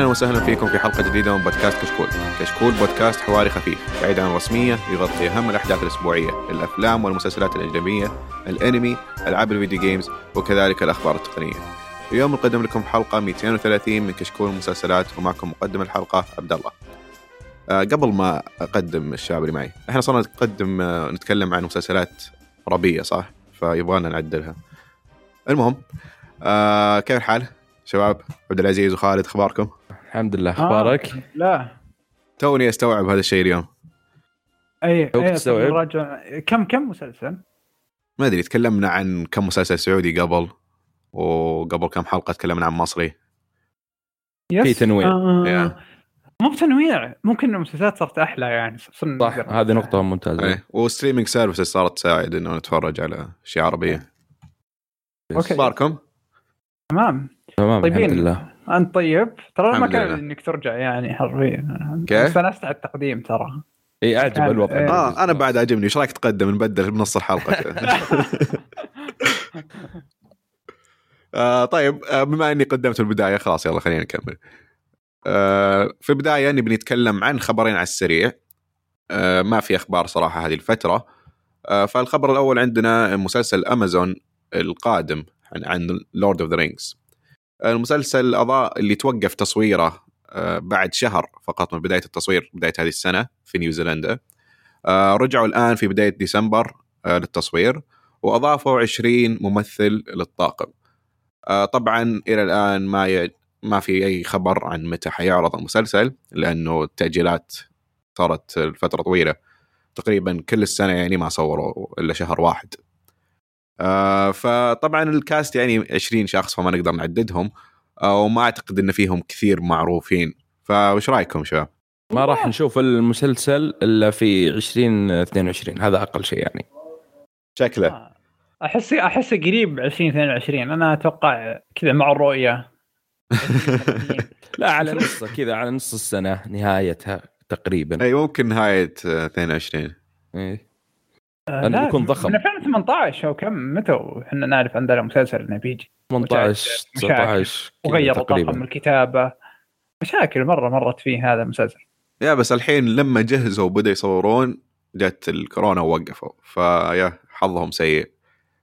أهلا وسهلا فيكم في حلقة جديدة من بودكاست كشكول. كشكول بودكاست حواري خفيف بعيد عن الرسمية يغطي أهم الأحداث الأسبوعية، الأفلام والمسلسلات الأجنبية، الأنمي، ألعاب الفيديو جيمز وكذلك الأخبار التقنية. اليوم نقدم لكم حلقة 230 من كشكول المسلسلات ومعكم مقدم الحلقة عبد الله. أه قبل ما أقدم الشباب اللي معي، إحنا صرنا نقدم أه نتكلم عن مسلسلات عربيه صح؟ فيبغانا نعدلها. المهم أه كيف الحال؟ شباب عبد العزيز وخالد أخباركم؟ الحمد لله أخبارك؟ آه. لا توني أستوعب هذا الشيء اليوم أي تستوعب؟ راجع كم كم مسلسل؟ ما أدري تكلمنا عن كم مسلسل سعودي قبل وقبل كم حلقة تكلمنا عن مصري يس في تنويع. آه. مو بتنويع ممكن المسلسلات صارت أحلى يعني صرنا صح نقدر- هذه نقطة ممتازة إيه و streaming services صارت تساعد إنه نتفرج على أشياء عربية okay. أخباركم؟ تمام تمام طيبين. الحمد لله أنت طيب ترى ما كان لله. إنك ترجع يعني حرفيا كيف؟ استانست على التقديم ترى إي أعجب كان- الوضع إيه. آه أنا بعد عجبني إيش رأيك تقدم نبدل بنص الحلقة آه طيب آه بما إني قدمت البداية خلاص يلا خلينا نكمل. آه في البداية نبي نتكلم عن خبرين على السريع. آه ما في أخبار صراحة هذه الفترة. آه فالخبر الأول عندنا مسلسل امازون القادم عن عن Lord of the Rings. المسلسل أضاء اللي توقف تصويره آه بعد شهر فقط من بداية التصوير بداية هذه السنة في نيوزيلندا. آه رجعوا الآن في بداية ديسمبر آه للتصوير وأضافوا 20 ممثل للطاقم. طبعا إلى الآن ما ي... ما في أي خبر عن متى حيعرض المسلسل لأنه التأجيلات صارت لفترة طويلة تقريبا كل السنة يعني ما صوروا إلا شهر واحد. آه فطبعا الكاست يعني 20 شخص فما نقدر نعددهم آه وما أعتقد إن فيهم كثير معروفين. فوش رأيكم شباب؟ ما راح نشوف المسلسل إلا في 2022 هذا أقل شيء يعني. شكله. أحس أحس قريب 2022 أنا أتوقع كذا مع الرؤية. لا على نص كذا على نص السنة نهايتها تقريبا. أي ممكن نهاية آه، 22 إيه. آه، لأنه لا، بيكون ضخم. من 2018 أو كم متى إحنا نعرف عندنا مسلسل إنه بيجي. 18 مشاكل. 19 كذا وغيروا طاقم الكتابة. مشاكل مرة مرت فيه هذا المسلسل. يا بس الحين لما جهزوا وبدا يصورون جت الكورونا ووقفوا. فيا حظهم سيء.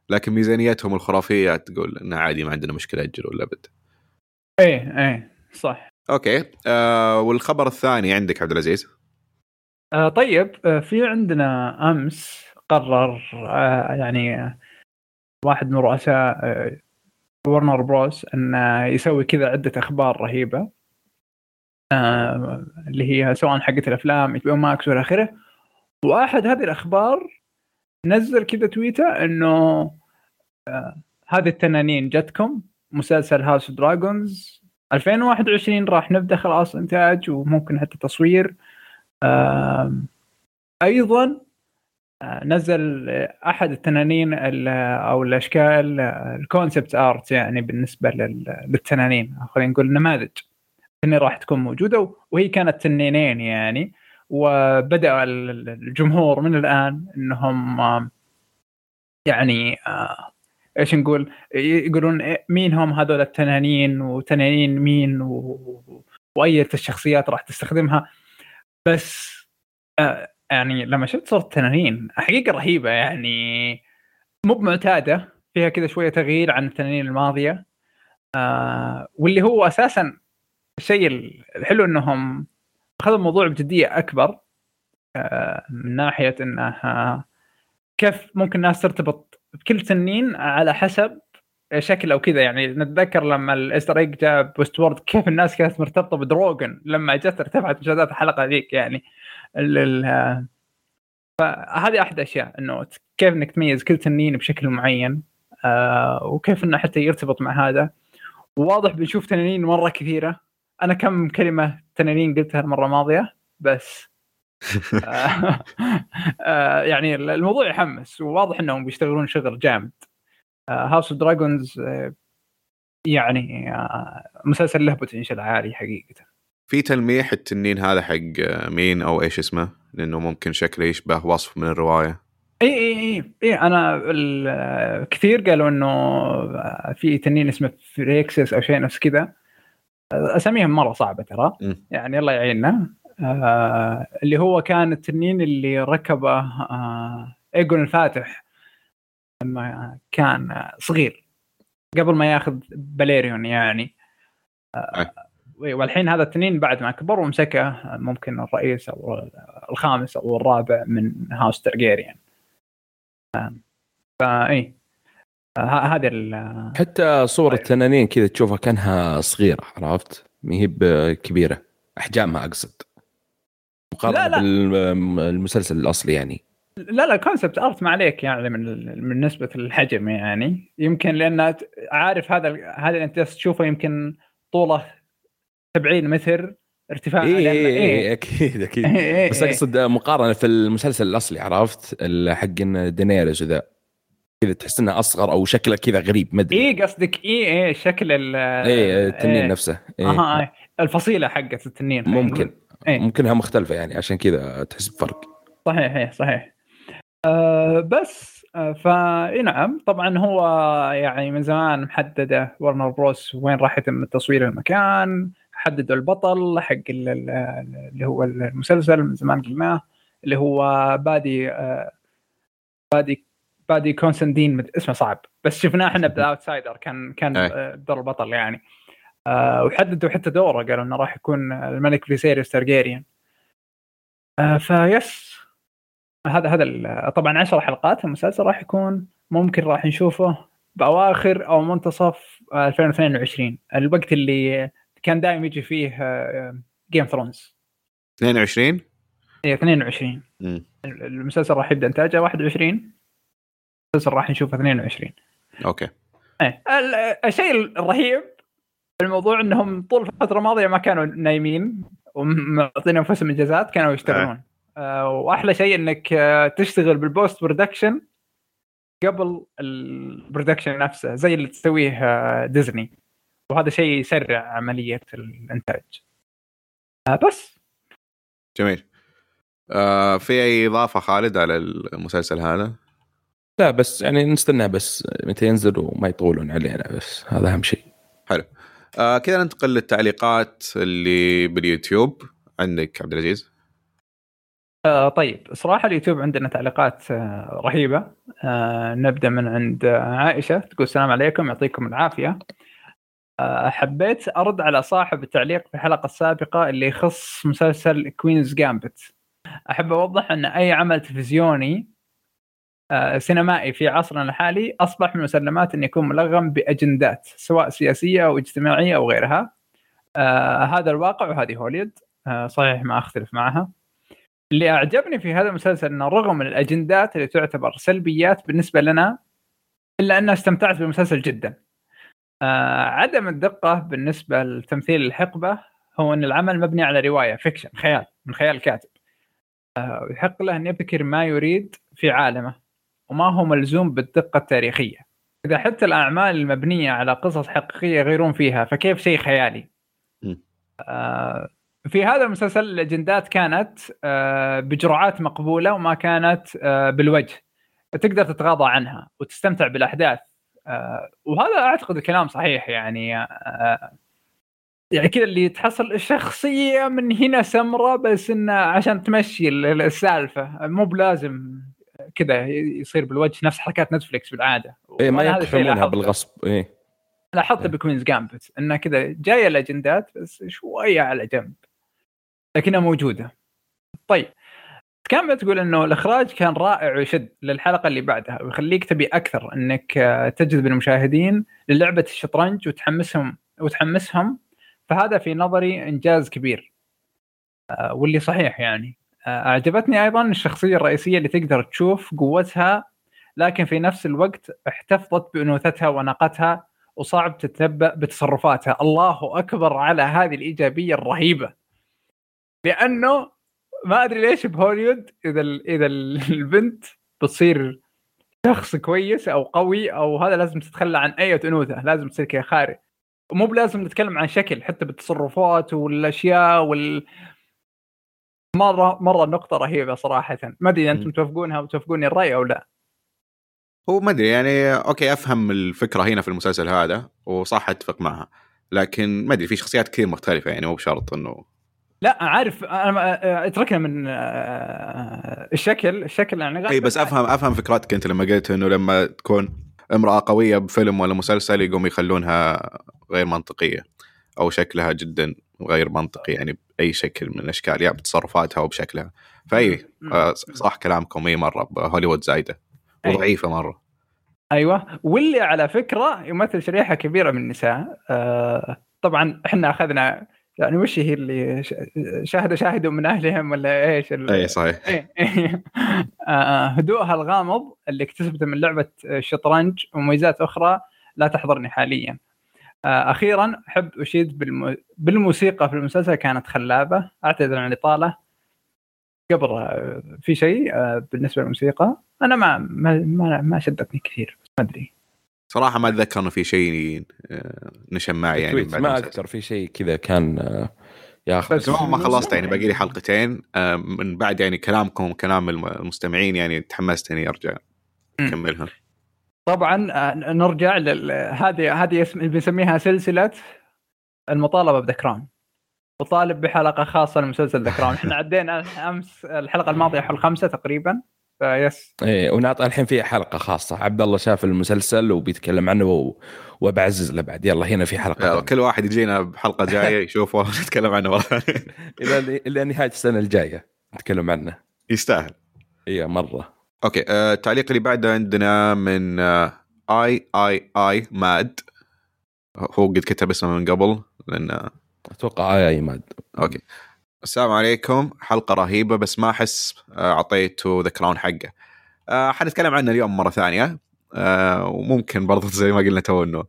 لكن ميزانيتهم الخرافية تقول انه عادي ما عندنا مشكلة أجل ولا بد. إيه إيه صح. okay. آه والخبر الثاني عندك عبد العزيز؟ آه طيب. آه في عندنا أمس قرر آه يعني واحد من رؤساء ورنر بروس انه يسوي كذا عدة أخبار رهيبة. آه اللي هي سواء حقت الأفلام إتش ماكس وإلى آخره. واحد هذه الأخبار نزل كذا تويتة إنه آه هذه التنانين جتكم مسلسل House Dragons 2021 راح نبدأ خلاص إنتاج وممكن حتى تصوير. أيضا نزل أحد التنانين ال- أو الأشكال ال concept art يعني بالنسبة لل- للتنانين. خلينا نقول نماذج. انها راح تكون موجودة وهي كانت تنينين يعني. وبدأ ال- الجمهور من الآن إنهم يعني إيش نقول؟ يقولون مين هم هذول التنانين وتنانين مين و... واية الشخصيات راح تستخدمها. بس آه يعني لما شفت صورة التنانين حقيقة رهيبة يعني. مو بمعتادة فيها كذا شوية تغيير عن التنانين الماضية. آه واللي هو أساسا الشيء الحلو إنهم أخذوا الموضوع بجدية أكبر. آه من ناحية آه كيف ممكن الناس ترتبط بكل تنين على حسب شكل أو كذا. يعني نتذكر لما ال Easter egg جاء postword كيف الناس كانت مرتبطة بدروجن لما جت ارتفعت مشاهدات الحلقة ذيك يعني. فهذه أحد الاشياء إنه كيف إنك تميز كل تنين بشكل معين آه وكيف إنه حتى يرتبط مع هذا. وواضح بنشوف تنانين مرة كثيرة. أنا كم كلمة تنانين قلتها المرة الماضية؟ بس. آه آه يعني الموضوع يحمس وواضح إنهم بيشتغلون شغل جامد. House of Dragons يعني آه، مسلسل له potential عالي حقيقة. في تلميح التنين هذا حق آه، مين أو إيش اسمه؟ لأنه ممكن شكله يشبه وصف من الرواية. إي إي إي إي أنا ال- كثير قالوا إنه في تنين اسمه فريكسس أو شيء نفس كذا. أساميهم مرة صعبة ترى. يعني الله يعيننا. آه اللي هو كان التنين اللي ركبه آه إيجون الفاتح لما كان صغير. قبل ما ياخذ باليريون يعني. آه والحين هذا التنين بعد ما كبر ومسكه ممكن الرئيس أو الخامس أو الرابع من House Targaryen فاي آه، ه- هذه ال- حتى صور طيب. التنانين كذا تشوفها كأنها صغيرة عرفت؟ ما هي بكبيره احجامها أقصد مقارنة لا، لا. بالمسلسل الأصلي يعني لا لا concept art ما عليك يعني من من نسبة الحجم يعني يمكن لأن عارف هذا هذا اللي أنت تشوفه يمكن طوله 70 متر ارتفاعه اي لأن- اي إيه. أكيد أكيد إيه، إيه، بس إيه. أقصد مقارنة في المسلسل الأصلي عرفت؟ حق دينيرز وذا كذا تحس إنه أصغر أو شكله كذا غريب ما أدري اي قصدك اي اي شكل ال اي التنين إيه. نفسه إيه. أها إيه. الفصيلة حقت التنين ممكن. إيه. ممكنها مختلفة يعني عشان كذا تحس بفرق صحيح إيه، صحيح آه بس آه فاي نعم طبعا هو يعني من زمان محدده ورنر بروس وين راح يتم تصوير المكان حددوا البطل حق ال- ال- اللي هو المسلسل من زمان قلناه اللي هو بادي آه بادي بادي كونستانتين اسمه صعب بس شفناه إحنا بال Outsider كان كان أي. آه، دور البطل يعني. آه وحددوا حتى دوره قالوا إنه راح يكون الملك فيسيريوس تارجيريان. فيس هذا هذا طبعا 10 حلقات المسلسل راح يكون ممكن راح نشوفه بأواخر أو منتصف آه، 2022 الوقت اللي كان دائما يجي فيه Game of Thrones 22 هي 22 مم. المسلسل راح يبدأ إنتاجه 21 المسلسل راح نشوفه 22 okay. إيه ال- الشيء الرهيب في الموضوع إنهم طول الفترة الماضية ما كانوا نايمين ومعطين انفسهم اجازات كانوا يشتغلون. آه. وأحلى شيء إنك آه تشتغل بال post production قبل ال production نفسه زي اللي تسويه آه ديزني وهذا شيء يسرع عملية الإنتاج. آه بس. جميل. آه في أي إضافة خالد على المسلسل هذا؟ لا بس يعني نستنى بس متى ينزل وما يطولون علينا بس هذا أهم شيء. آه كذا ننتقل للتعليقات اللي باليوتيوب. عندك عبد العزيز؟ آه طيب. صراحة اليوتيوب عندنا تعليقات آه رهيبة. آه نبدأ من عند عائشة تقول السلام عليكم يعطيكم العافية. آه حبيت أرد على صاحب التعليق في الحلقة السابقة اللي يخص مسلسل Queen's Gambit أحب أوضح أن أي عمل تلفزيوني آه سينمائي في عصرنا الحالي أصبح من المسلمات أن يكون ملغم بأجندات سواء سياسية أو اجتماعية أو غيرها. آه هذا الواقع وهذه هوليود. آه صحيح ما أختلف معها. اللي أعجبني في هذا المسلسل أنه رغم الأجندات اللي تعتبر سلبيات بالنسبة لنا إلا اني استمتعت بالمسلسل جدا. آه عدم الدقة بالنسبة لتمثيل الحقبة هو أن العمل مبني على رواية فيكشن خيال من خيال الكاتب. آه ويحق له أن يبتكر ما يريد في عالمه وما هو ملزوم بالدقة التاريخية. إذا حتى الأعمال المبنية على قصص حقيقية يغيرون فيها فكيف شيء خيالي؟ آه في هذا المسلسل الأجندات كانت آه، بجرعات مقبولة وما كانت آه، بالوجه تقدر تتغاضى عنها وتستمتع بالأحداث وهذا أعتقد الكلام صحيح يعني آه، يعني كذا اللي تحصل الشخصيه من هنا سمره بس إنه عشان تمشي ال- ال- السالفة. مو بلازم كذا يصير بالوجه نفس حركات Netflix بالعادة. إيه ما يقحمونها. بالغصب. إيه. لاحظت ب Queen's Gambit انها كذا جاية الاجندات بس شوية على جنب لكنها موجودة. طيب كان بتقول إنه الإخراج كان رائع ويشد للحلقة اللي بعدها ويخليك تبي أكثر إنك آه، تجذب المشاهدين للعبة الشطرنج وتحمسهم وتحمسهم. فهذا في نظري إنجاز كبير. آه، واللي صحيح يعني. آه، أعجبتني أيضا الشخصية الرئيسية اللي تقدر تشوف قوتها لكن في نفس الوقت احتفظت بأنوثتها ونقتها وصعب تتنبأ بتصرفاتها. الله أكبر على هذه الإيجابية الرهيبة. لأنه ما أدري ليش بهوليوود إذا ال- ال- البنت بتصير شخص كويس أو قوي أو هذا لازم تتخلى عن أي أنوثة لازم تصير كذا خارق ومو بلازم نتكلم عن شكل حتى بالتصرفات والأشياء وال مرة مرة نقطة رهيبة صراحة. ما أدري إذا أنتم م. توافقونها وتوافقوني الرأي أو لا. هو ما أدري يعني أوكي أفهم الفكرة هنا في المسلسل هذا وصح أتفق معها لكن ما أدري في شخصيات كثير مختلفة يعني مو بشرط إنه لا عارف أنا اتركنا من آه، الشكل الشكل يعني إي بس أفهم أفهم فكرتك أنت لما قلت إنه لما تكون امرأة قوية بفيلم ولا مسلسل يقوم يخلونها غير منطقية أو شكلها جدا غير منطقي يعني بأي شكل من الأشكال يا بتصرفاتها أو بشكلها فأي. آه، صح كلامكم إي مرة بهوليوود زايدة. وضعيفة مرة أيوه واللي على فكرة يمثل شريحة كبيرة من النساء آه طبعا إحنا أخذنا يعني وش هي اللي شاهدوا شاهدوا من أهلهم ولا إيش ال- اي صحيح. إيه. آه، هدوءها الغامض اللي اكتسبته من لعبة الشطرنج ومميزات أخرى لا تحضرني حاليا. آه، أخيرا أحب أشيد بالم... بالموسيقى في المسلسل كانت خلابة. أعتذر عن الإطالة. قبل آه، في شيء آه، بالنسبة للموسيقى؟ أنا ما ما ما, ما شدتني كثير ما أدري. صراحة ما أتذكر إنه في شيء آه، نشم معي يعني بعد ما. أذكر في شيء كذا كان آه، ياخذ بس ما خلصت يعني. باقي لي حلقتين آه، من بعد يعني كلامكم وكلام الم- المستمعين يعني تحمست إني أرجع. أكملها طبعا نرجع لل هذه هذه اسم بنسميها سلسلة المطالبة بذا كراون وطالب بحلقة خاصة لمسلسل The Crown إحنا عدينا أمس الحلقة الماضية حلقه خمسة تقريبا face. إيه ونعطي الحين في حلقة خاصة. عبد الله شاف المسلسل وبيتكلم عنه و... وبعزز له بعد. يلا هنا في حلقة. كل واحد يجينا بحلقة جاية يشوفه ونتكلم عنه مره ثانية إلى إلى نهاية السنة الجاية نتكلم عنه. يستاهل. اي مرة. okay آه، التعليق اللي بعده عندنا من آه، I I I Mad. هو قد كتب اسمه من قبل لأن أتوقع I I Mad. okay. السلام عليكم. حلقة رهيبة بس ما أحس آه، أعطيته The Crown حقه. آه، حنتكلم عنه اليوم مرة ثانية. آه، وممكن برضه زي ما قلنا تو إنه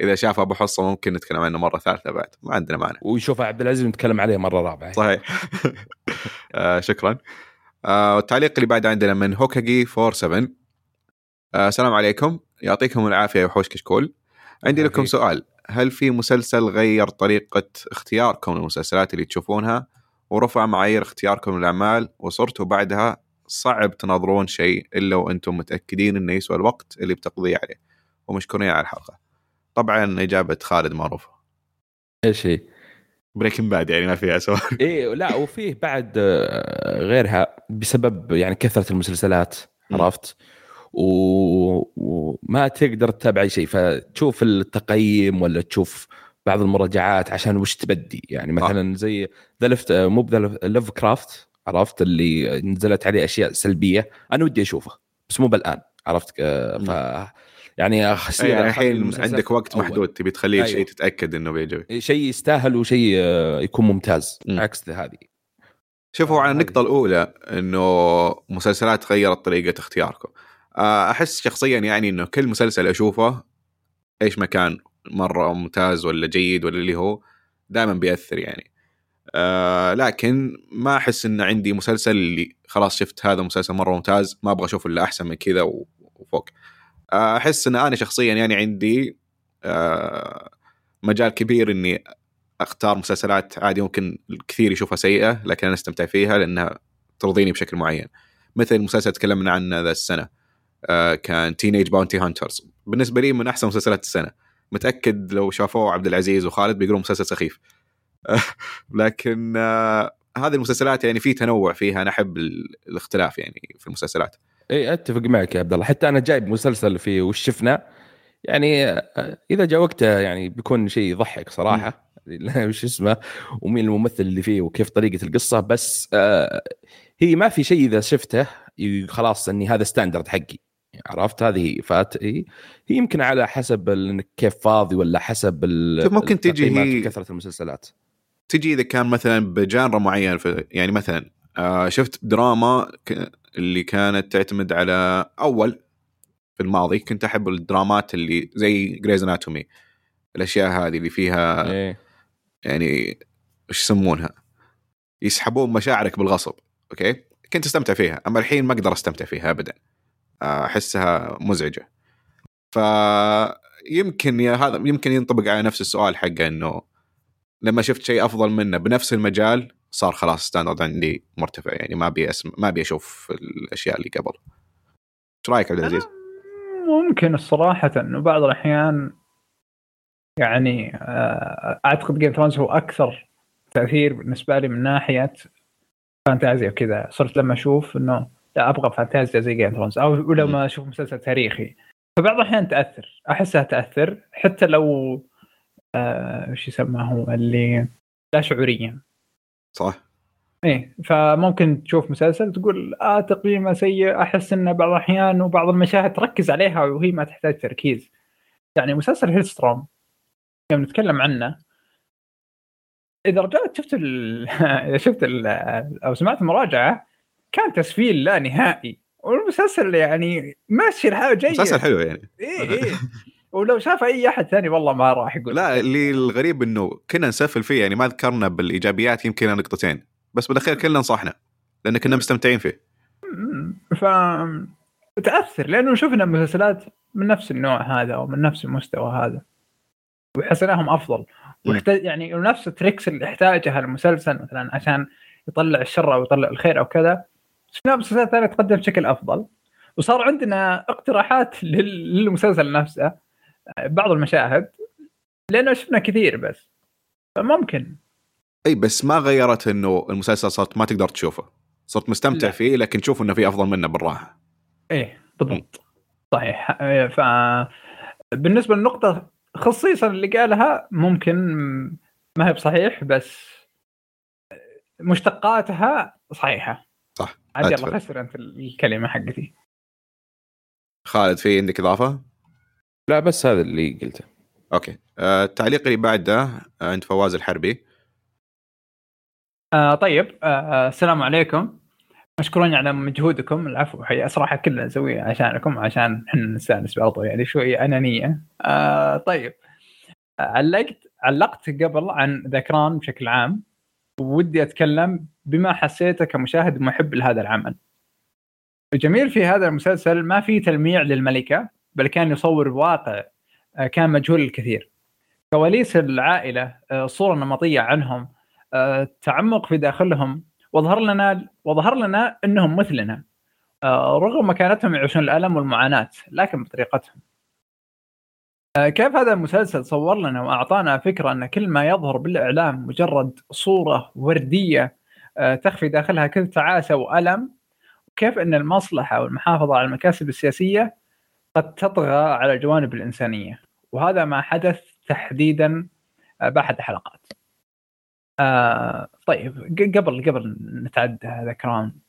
إذا شاف أبو حصة ممكن نتكلم عنه مرة ثالثة بعد. ما عندنا مانع. ويشوف عبد العزيز نتكلم عليه مرة رابعة. صحيح. شكرا. التعليق اللي بعد عندنا من هوكاجي 47 آه السلام عليكم. يعطيكم العافية يا وحوش كشكول. عندي لكم. سؤال. هل في مسلسل غير طريقة اختياركم للمسلسلات اللي تشوفونها؟ ورفع معايير اختياركم للأعمال وصرتوا بعدها صعب تناظرون شيء إلا وأنتم متأكدين إنه يسوى الوقت اللي بتقضيه عليه. ومشكورين على الحلقة. طبعا إجابة خالد معروفة. إيش هي؟ Breaking Bad يعني ما فيها سؤال إيه لا وفيه بعد آه، غيرها بسبب يعني كثرة المسلسلات. عرفت؟ وما تقدر تتابع أي شيء. فتشوف التقييم ولا تشوف بعض المراجعات عشان وش تبدي. يعني مثلا زي ذا لفت مو بذا لف كرافت عرفت؟ اللي نزلت عليه أشياء سلبية. أنا ودي أشوفه بس مو بالآن عرفت؟ آه، ف يعني يعني الحين عندك وقت أول. محدود تبي تخليه أيوة. شيء تتأكد إنه بيعجبك. شيء يستاهل وشيء آه، يكون ممتاز. مم. عكس هذه. شوفوا على هذه. النقطة الأولى إنه مسلسلات غيرت طريقة اختياركم. آه، أحس شخصيا يعني إنه كل مسلسل أشوفه إيش ما كان مرة ممتاز ولا جيد ولا اللي هو دائما بيأثر يعني. آه لكن ما أحس إن عندي مسلسل اللي خلاص شفت هذا مسلسل مرة ممتاز ما أبغى أشوف إلا أحسن من كذا وفوق. آه، أحس إن أنا شخصيا يعني عندي آه مجال كبير إني أختار مسلسلات عادي ممكن الكثير يشوفها سيئة لكن أنا أستمتع فيها لأنها ترضيني بشكل معين. مثل مسلسل تكلمنا عنه ذا السنة آه كان Teenage Bounty Hunters بالنسبة لي من أحسن مسلسلات السنة. متأكد لو شافوه عبد العزيز وخالد بيقولون مسلسل سخيف. لكن آه هذه المسلسلات يعني في تنوع فيها أنا أحب ال- الاختلاف يعني في المسلسلات. إي أتفق معك يا عبد الله. حتى أنا جايب مسلسل في وش شفنا يعني آه، إذا جاء وقته يعني بيكون شيء يضحك صراحة. وش اسمه؟ ومين الممثل اللي فيه وكيف طريقة القصة. بس آه هي ما في شيء إذا شفته خلاص إني هذا ستاندرد حقي. عرفت؟ هذه فات هي يمكن على حسب إنك كيف فاضي ولا حسب ممكن تجي هي- وكثره المسلسلات. تجي إذا كان مثلا بجانرا معين في يعني مثلا آه شفت دراما ك- اللي كانت تعتمد على أول في الماضي كنت أحب الدرامات اللي زي Grey's Anatomy الأشياء هذه اللي فيها إيه. يعني إيش يسمونها؟ يسحبون مشاعرك بالغصب okay؟ كنت أستمتع فيها أما الحين ما أقدر أستمتع فيها ابدا. أحسها مزعجة فيمكن يا هذا يمكن ينطبق على نفس السؤال حقه إنه لما شفت شيء أفضل منه بنفس المجال صار خلاص standard عندي مرتفع يعني ما أبي. ما أبي أشوف الأشياء اللي قبل إيش رأيك عبد العزيز؟ ممكن الصراحة إنه بعض الأحيان يعني آه، أعتقد Game of Thrones هو أكثر تأثير بالنسبة لي من ناحية فانتازيا وكذا صرت لما أشوف إنه أبغى فانتازيا زي Game of Thrones أو لما أشوف مسلسل تاريخي. فبعض الأحيان تأثر أحسها تأثر حتى لو آه وش يسمى هو اللي لا شعوريا. صح. إيه فممكن تشوف مسلسل تقول آه تقييمه سيء أحس إنه بعض الأحيان وبعض المشاهد تركز عليها وهي ما تحتاج تركيز. يعني مسلسل هيلستروم يوم نتكلم عنه إذا رجعت شفت ال... اذا شفت ال... أو سمعت المراجعه كان تسفيل لا نهائي. والمسلسل يعني ماشي الحال جيد. مسلسل حلو يعني. إيه إيه. ولو شاف أي أحد ثاني والله ما راح يقول. لا اللي الغريب إنه كنا نسفل فيه يعني ما ذكرنا بالإيجابيات يمكن نقطتين. بس بالأخير كلنا نصحنا لأن كنا مستمتعين فيه. ف تأثر لأنه شفنا مسلسلات من نفس النوع هذا أو من نفس المستوى هذا. وحسناهم أفضل. ويحتاج يعني نفس التريكس اللي يحتاجها المسلسل مثلا عشان يطلع الشر أو يطلع الخير أو كذا. شفنا مسلسلات ثانية تقدم بشكل أفضل؟ وصار عندنا اقتراحات للمسلسل نفسه بعض المشاهد لأنه شفنا كثير بس. فممكن. إي بس ما غيرت إنه المسلسل صرت ما تقدر تشوفه. صرت مستمتع لا. فيه لكن تشوف إنه في أفضل منه بالراحة. إيه بالضبط. صحيح. ف بالنسبة للنقطة خصيصا اللي قالها ممكن ما هي بصحيح بس مشتقاتها صحيحة. صح عاد يلا خسر أنت الكلمة حقتي. خالد في عندك إضافة؟ لا بس هذا اللي قلته. okay. آه التعليق اللي بعده آه عند فواز الحربي. آه طيب آه, آه، السلام عليكم. مشكورين على مجهودكم. العفو حقيقة صراحة كلنا نسويه عشانكم عشان إحنا نستأنس برضو يعني شوي أنانية. آه طيب. علقت علقت قبل عن ذكران بشكل عام. ودي أتكلم بما حسيته كمشاهد محب لهذا العمل الجميل في هذا المسلسل ما في تلميع للملكة بل كان يصور واقع آه، كان مجهول الكثير كواليس العائلة آه، صورة نمطية عنهم التعمق في داخلهم وظهر لنا وظهر لنا إنهم مثلنا آه، رغم مكانتهم يعيشون الألم والمعاناة لكن بطريقتهم. آه، كيف هذا المسلسل صور لنا وأعطانا فكرة أن كل ما يظهر بالإعلام مجرد صورة وردية آه، تخفي داخلها كل تعاسة وألم؟ وكيف أن المصلحة والمحافظة على المكاسب السياسية قد تطغى على الجوانب الإنسانية؟ وهذا ما حدث تحديدا بأحد الحلقات. آه طيب قبل قبل نتعدى هذا كرام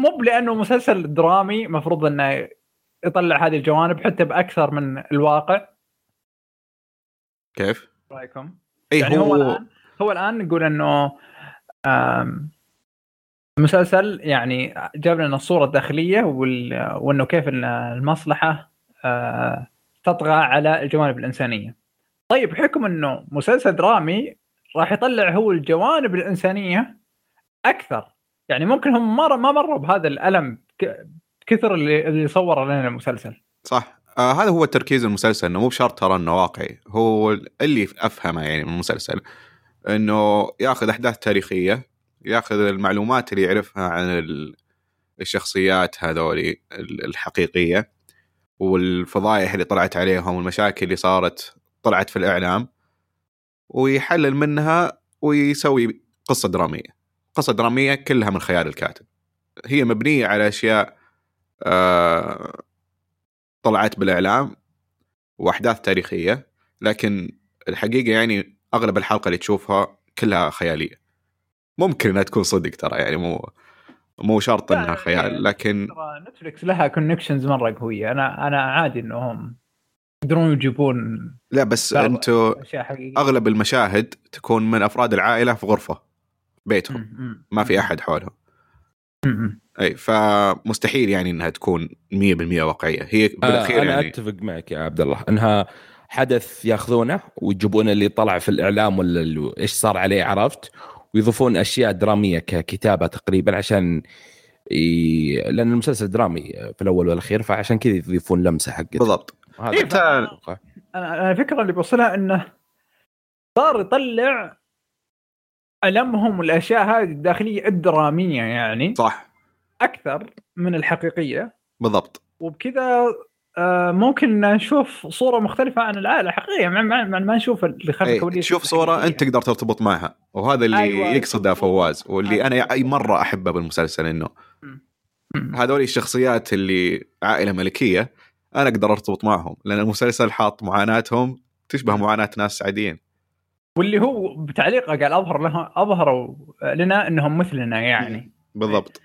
مو لأنه مسلسل درامي مفروض أنه يطلع هذه الجوانب حتى بأكثر من الواقع كيف؟ رأيكم؟ اي يعني هو هو الان هو الآن نقول إنه المسلسل يعني جاب لنا الصورة الداخلية وإنه كيف المصلحة آه، تطغى على الجوانب الإنسانية. طيب بحكم إنه مسلسل درامي راح يطلع هو الجوانب الإنسانية أكثر يعني ممكن هم ما مروا بهذا الألم كثر اللي اللي صور لنا المسلسل. صح. آه هذا هو تركيز المسلسل إنه مو بشرط ترى إنه واقعي. هو اللي أفهمه يعني من المسلسل إنه ياخذ أحداث تاريخية ياخذ المعلومات اللي يعرفها عن الشخصيات هذولي الحقيقية والفضايح اللي طلعت عليهم والمشاكل اللي صارت طلعت في الإعلام ويحلل منها ويسوي قصة درامية. قصة درامية كلها من خيال الكاتب. هي مبنية على أشياء طلعت بالإعلام وأحداث تاريخية لكن الحقيقة يعني أغلب الحلقة اللي تشوفها كلها خيالية. ممكن إنها تكون صدق ترى يعني مو مو شرط إنها خيال لكن Netflix لها connections مرة قوية. أنا أنا عادي إنهم يقدرون يجيبون لا بس أنتم أغلب المشاهد تكون من أفراد العائلة في غرفة بيتهم. ما في أحد حولهم. أي فمستحيل يعني إنها تكون 100% واقعية. هي آه، بالأخير آه أنا يعني أتفق معك يا عبد الله. إنها حدث ياخذونه ويجيبون اللي طلع في الإعلام ولا إيش صار عليه عرفت؟ ويضيفون أشياء درامية ككتابة تقريبا عشان ي... لأن المسلسل درامي في الأول والأخير فعشان كذا يضيفون لمسة حقته. بالضبط. إيه أنا الفكرة اللي بوصلها إنه صار يطلع ألمهم والاشياء هذه الداخلية الدرامية يعني صح. أكثر من الحقيقية. بالضبط. وبكذا آه، ممكن نشوف صورة مختلفة عن العائله الحقيقيه ما, ما, ما, ما نشوف اللي خلف الكواليس تشوف صورة أنت تقدر ترتبط معها. وهذا اللي أيوة. أيوة. يقصده فواز واللي أنا أي مرة أحبه بالمسلسل إنه. هذول الشخصيات اللي عائلة ملكية أنا أقدر أرتبط معهم لأن المسلسل حاط معاناتهم تشبه معاناة ناس عاديين واللي هو بتعليقه قال أظهر لها أظهروا لنا إنهم مثلنا يعني. بالضبط.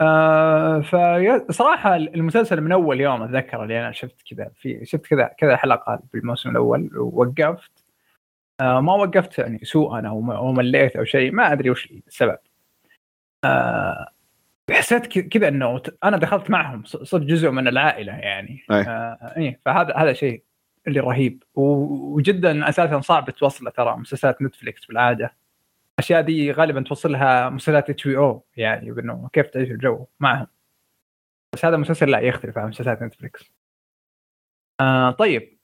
آه فصراحه المسلسل من أول يوم اتذكر اللي أنا شفت كذا في شفت كذا كذا حلقة بالموسم الأول ووقفت. آه ما وقفت يعني سوءا أو مليت أو شيء ما أدري وش السبب. آه حسيت كذا إنه أنا دخلت معهم صرت جزء من العائلة يعني. أي. آه إيه فهذا هذا شيء. اللي رهيب. وجدا أساسا صعب توصله ترى مسلسلات Netflix بالعادة. الأشياء دي غالبا توصلها مسلسلات HBO يعني بأنه كيف تعيش الجو معهم. بس هذا مسلسل لا يختلف عن مسلسلات Netflix آه طيب.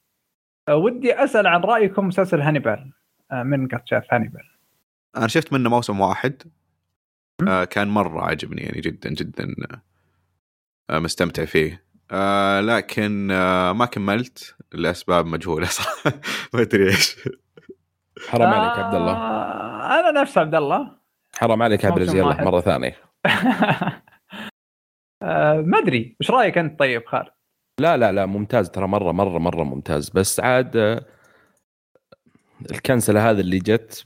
آه ودي أسأل عن رأيكم مسلسل هانيبال. آه من قد شاف هانيبال؟ أنا شفت منه موسم واحد. آه كان مرة عجبني يعني جدا جدا. آه مستمتع فيه. آه لكن آه ما كملت لأسباب مجهولة صراحة. ما أدري إيش. حرام عليك يا عبد الله آه أنا نفس عبد الله حرام عليك يا عبد يلا واحد. مرة ثانية. آه ما أدري. إيش رأيك أنت طيب خالد لا لا لا ممتاز. ترى مرة مرة مرة ممتاز. بس عاد آه، الكنسلة هذا اللي جت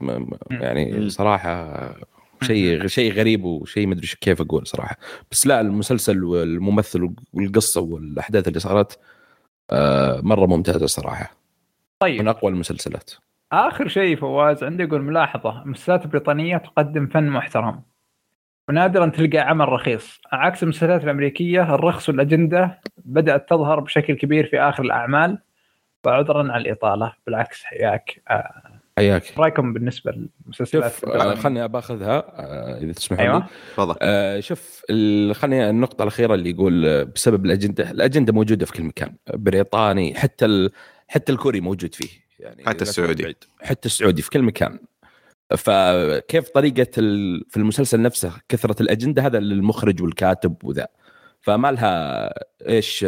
يعني. صراحة شيء شيء غريب وشيء ما أدري كيف أقول صراحة. بس لا المسلسل والممثل والقصة والأحداث اللي صارت آه، مرة ممتازة صراحة. من طيب أقوى المسلسلات. آخر شيء فواز عندي يقول ملاحظة المسلسلات البريطانيه تقدم فن محترم. ونادرا تلقى عمل رخيص. عكس المسلسلات الأمريكية الرخص والأجندة بدأت تظهر بشكل كبير في آخر الأعمال وعذرا على الإطالة. بالعكس حياك. آه، حياك رأيكم بالنسبة للمسلسلات شوف آه،؟ خلني باخذها آه، إذا تسمحوا لي أيوه تفضل آه، شوف ال- خليني النقطة الأخيرة اللي يقول بسبب الأجندة، الأجندة موجودة في كل مكان، بريطاني حتى ال... حتى الكوري موجود فيه يعني حتى السعودي. بعيد. حتى السعودي في كل مكان. فكيف طريقة ال... في المسلسل نفسه كثرة الأجندة هذا للمخرج والكاتب وذا. فما لها إيش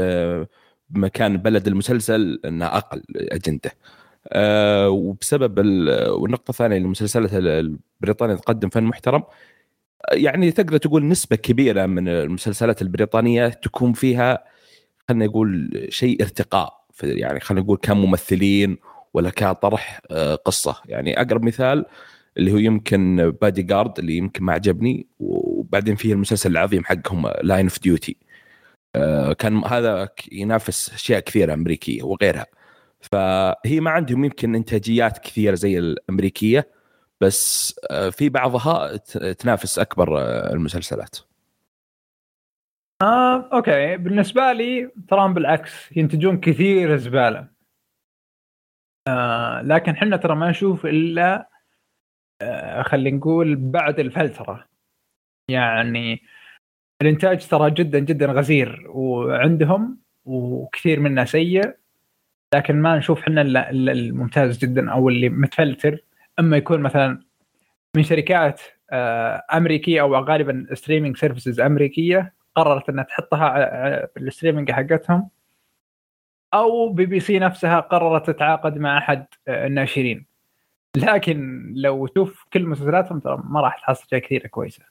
مكان بلد المسلسل إنها أقل أجندة. آه، وبسبب ال... والنقطة الثانية المسلسلات البريطانية تقدم فن محترم يعني تقدر تقول نسبة كبيرة من المسلسلات البريطانية تكون فيها خلينا نقول شيء ارتقاء يعني خلينا نقول كممثلين ولا كطرح آه، قصة. يعني أقرب مثال اللي هو يمكن بادي جارد اللي يمكن ما عجبني وبعدين فيه المسلسل العظيم حقهم Line of Duty كان هذا ينافس أشياء كثيرة أمريكية وغيرها. فهي ما عندهم يمكن إنتاجيات كثيرة زي الأمريكية بس آه، في بعضها تنافس أكبر آه، المسلسلات. آه، أوكي. بالنسبة لي تراهم بالعكس ينتجون كثير زبالة. آه، لكن إحنا ترى ما نشوف إلا آه، خلينا نقول بعد الفلترة. يعني الإنتاج ترى جدا جدا غزير وعندهم وكثير منه سيء. لكن ما نشوف إحنا الممتاز جدا أو اللي متفلتر. أما يكون مثلا من شركات آه، أمريكية أو غالبا streaming services أمريكية قررت إنها تحطها ع- ع- في ال streaming حقتهم. أو بي بي سي نفسها قررت تتعاقد مع أحد آه، الناشرين. لكن لو تشوف كل مسلسلاتهم ترى ما راح تحصل اشياء كثيره كويسة.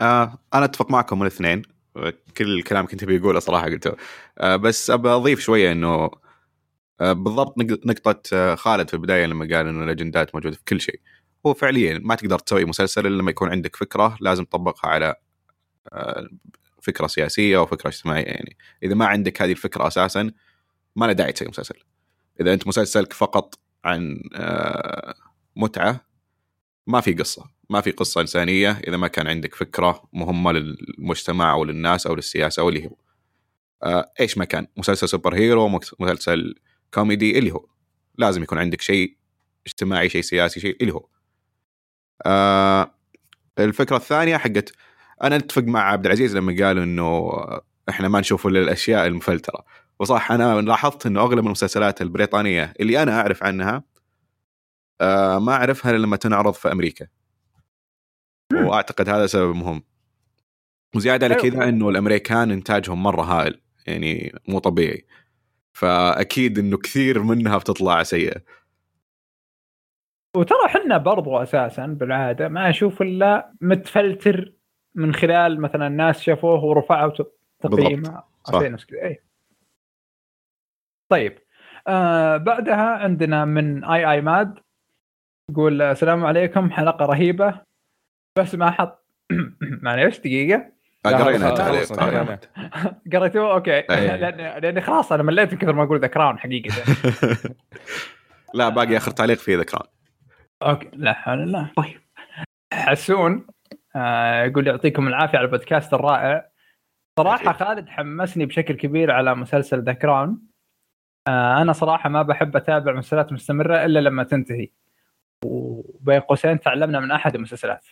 آه أنا أتفق معكم الإثنين. كل الكلام كنت بيقوله صراحة قلته. آه بس أبى أضيف شوية إنه آه بالضبط نق- نقطة آه خالد في البداية لما قال إنه الأجندات موجودة في كل شيء. هو فعليا ما تقدر تسوي مسلسل إلا لما يكون عندك فكرة لازم تطبقها على فكرة سياسية أو فكرة اجتماعية. يعني إذا ما عندك هذه الفكرة أساسا ما له داعي تسوي مسلسل. إذا أنت مسلسلك فقط عن متعة ما في قصة. ما في قصة إنسانية إذا ما كان عندك فكرة مهمة للمجتمع أو للناس أو للسياسة أو اللي هو. آه إيش ما كان؟ مسلسل superhero مسلسل كوميدي اللي هو. لازم يكون عندك شيء اجتماعي شيء سياسي شيء اللي هو. آه الفكرة الثانية حقت أنا أتفق مع عبد العزيز لما قال إنه إحنا ما نشوف إلا الأشياء المفلترة. وصح أنا لاحظت إنه أغلب المسلسلات البريطانية اللي أنا أعرف عنها آه ما أعرفها لما تنعرض في أمريكا. واعتقد هذا سبب مهم. وزيادة على أيوة. كذا إنه الأمريكان إنتاجهم مرة هائل يعني مو طبيعي. فأكيد إنه كثير منها بتطلع سيئة. وترى إحنا برضو أساسا بالعادة ما أشوف إلا متفلتر من خلال مثلا الناس شافوه ورفعوا تقييمه. إيه. طيب. آه بعدها عندنا من II Mad يقول السلام عليكم حلقة رهيبة. بس ما حط معليش دقيقة. آه، قرينا. قرينا. قريتوه okay. لأن لأني خلاص أنا مليت من كثر ما أقول The Crown حقيقه لا باقي آخر تعليق في ذكران okay لا حول الله. طيب. حسون آه يقول يعطيكم العافية على البودكاست الرائع. صراحة خالد حمسني بشكل كبير على مسلسل The Crown. آه أنا صراحة ما بحب أتابع مسلسلات مستمرة إلا لما تنتهي. وبين قوسين تعلمنا من أحد المسلسلات.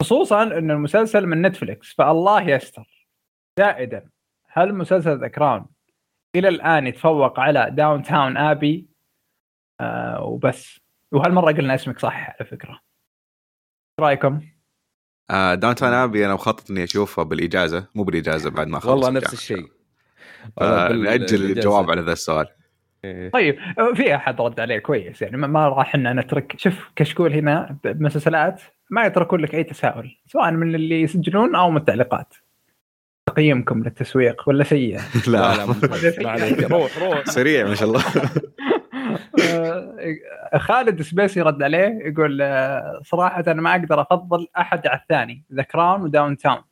خصوصا إن المسلسل من Netflix فالله يستر زائدا هل مسلسل The Crown إلى الآن يتفوق على Downton Abbey آه وبس وهالمرة قلنا اسمك صح على فكرة إيش رأيكم؟ آه Downton Abbey أنا مخطط إني أشوفه بالإجازة مو بالإجازة بعد ما اخلص والله. نفس الشيء آه بال- نأجل. الجواب على ذا السؤال. طيب آه، في أحد رد عليه كويس يعني ما- راح إن نترك شوف كشكول هنا بمسلسلات ما يتركون لك أي تساؤل سواء من اللي يسجلون أو من التعليقات تقييمكم للتسويق ولا سيء؟ لا. لا. ما عليك روح روح. سريع ما شاء الله. خالد سبيسي رد عليه يقول آه، صراحة أنا ما أقدر أفضل أحد على الثاني The Crown و Downton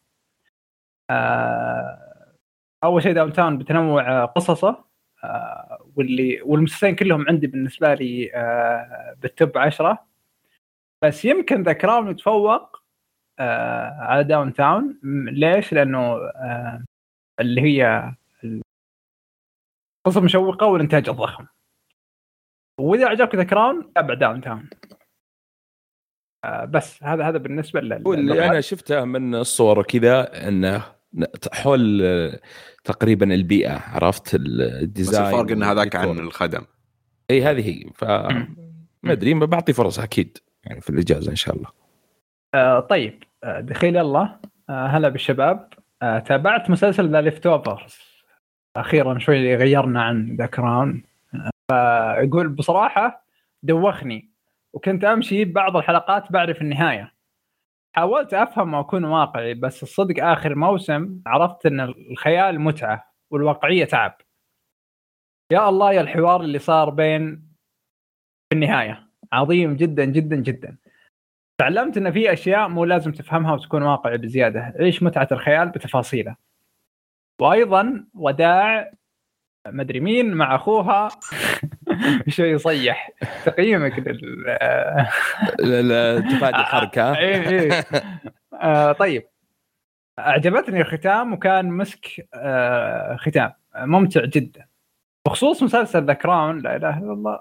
أول شيء Downton بتنوع قصصه. واللي والمسلسلين كلهم عندي بالنسبة لي آه، بال top عشرة. بس يمكن The Crown يتفوق آه، على Downton ليش؟ لأنه آه، اللي هي القصة مشوقة والإنتاج الضخم. وإذا عجبك The Crown تابع Downton آه بس هذا هذا بالنسبة لل اللي أنا شفته من الصور وكذا إنه حول آه، تقريبا البيئة عرفت؟ بس ال design الفرق إن هذاك عن. الخدم. إي هذه هي. ف ما أدري ما بعطي فرص أكيد يعني في الإجازة إن شاء الله. آه طيب. آه دخيل الله. آه هلا بالشباب. آه تابعت مسلسل The Leftovers أخيرا شوي غيرنا عن The Crown فيقول بصراحة دوخني وكنت أمشي بعض الحلقات بعرف النهاية. حاولت أفهم وأكون واقعي بس الصدق آخر موسم عرفت إن الخيال متعة والواقعية تعب. يا الله يا الحوار اللي صار بين في النهاية. عظيم جدا جدا جدا. تعلمت إن في أشياء مو لازم تفهمها وتكون واقعي بزيادة. عيش متعة الخيال بتفاصيله. وأيضا وداع مدري مين مع أخوها. شوي يصيح. تقييمك لل تفادي الحركه إيه آه طيب. أعجبتني الختام وكان مسك آه ختام. ممتع جدا. بخصوص مسلسل ذا كراون لا إله إلا الله.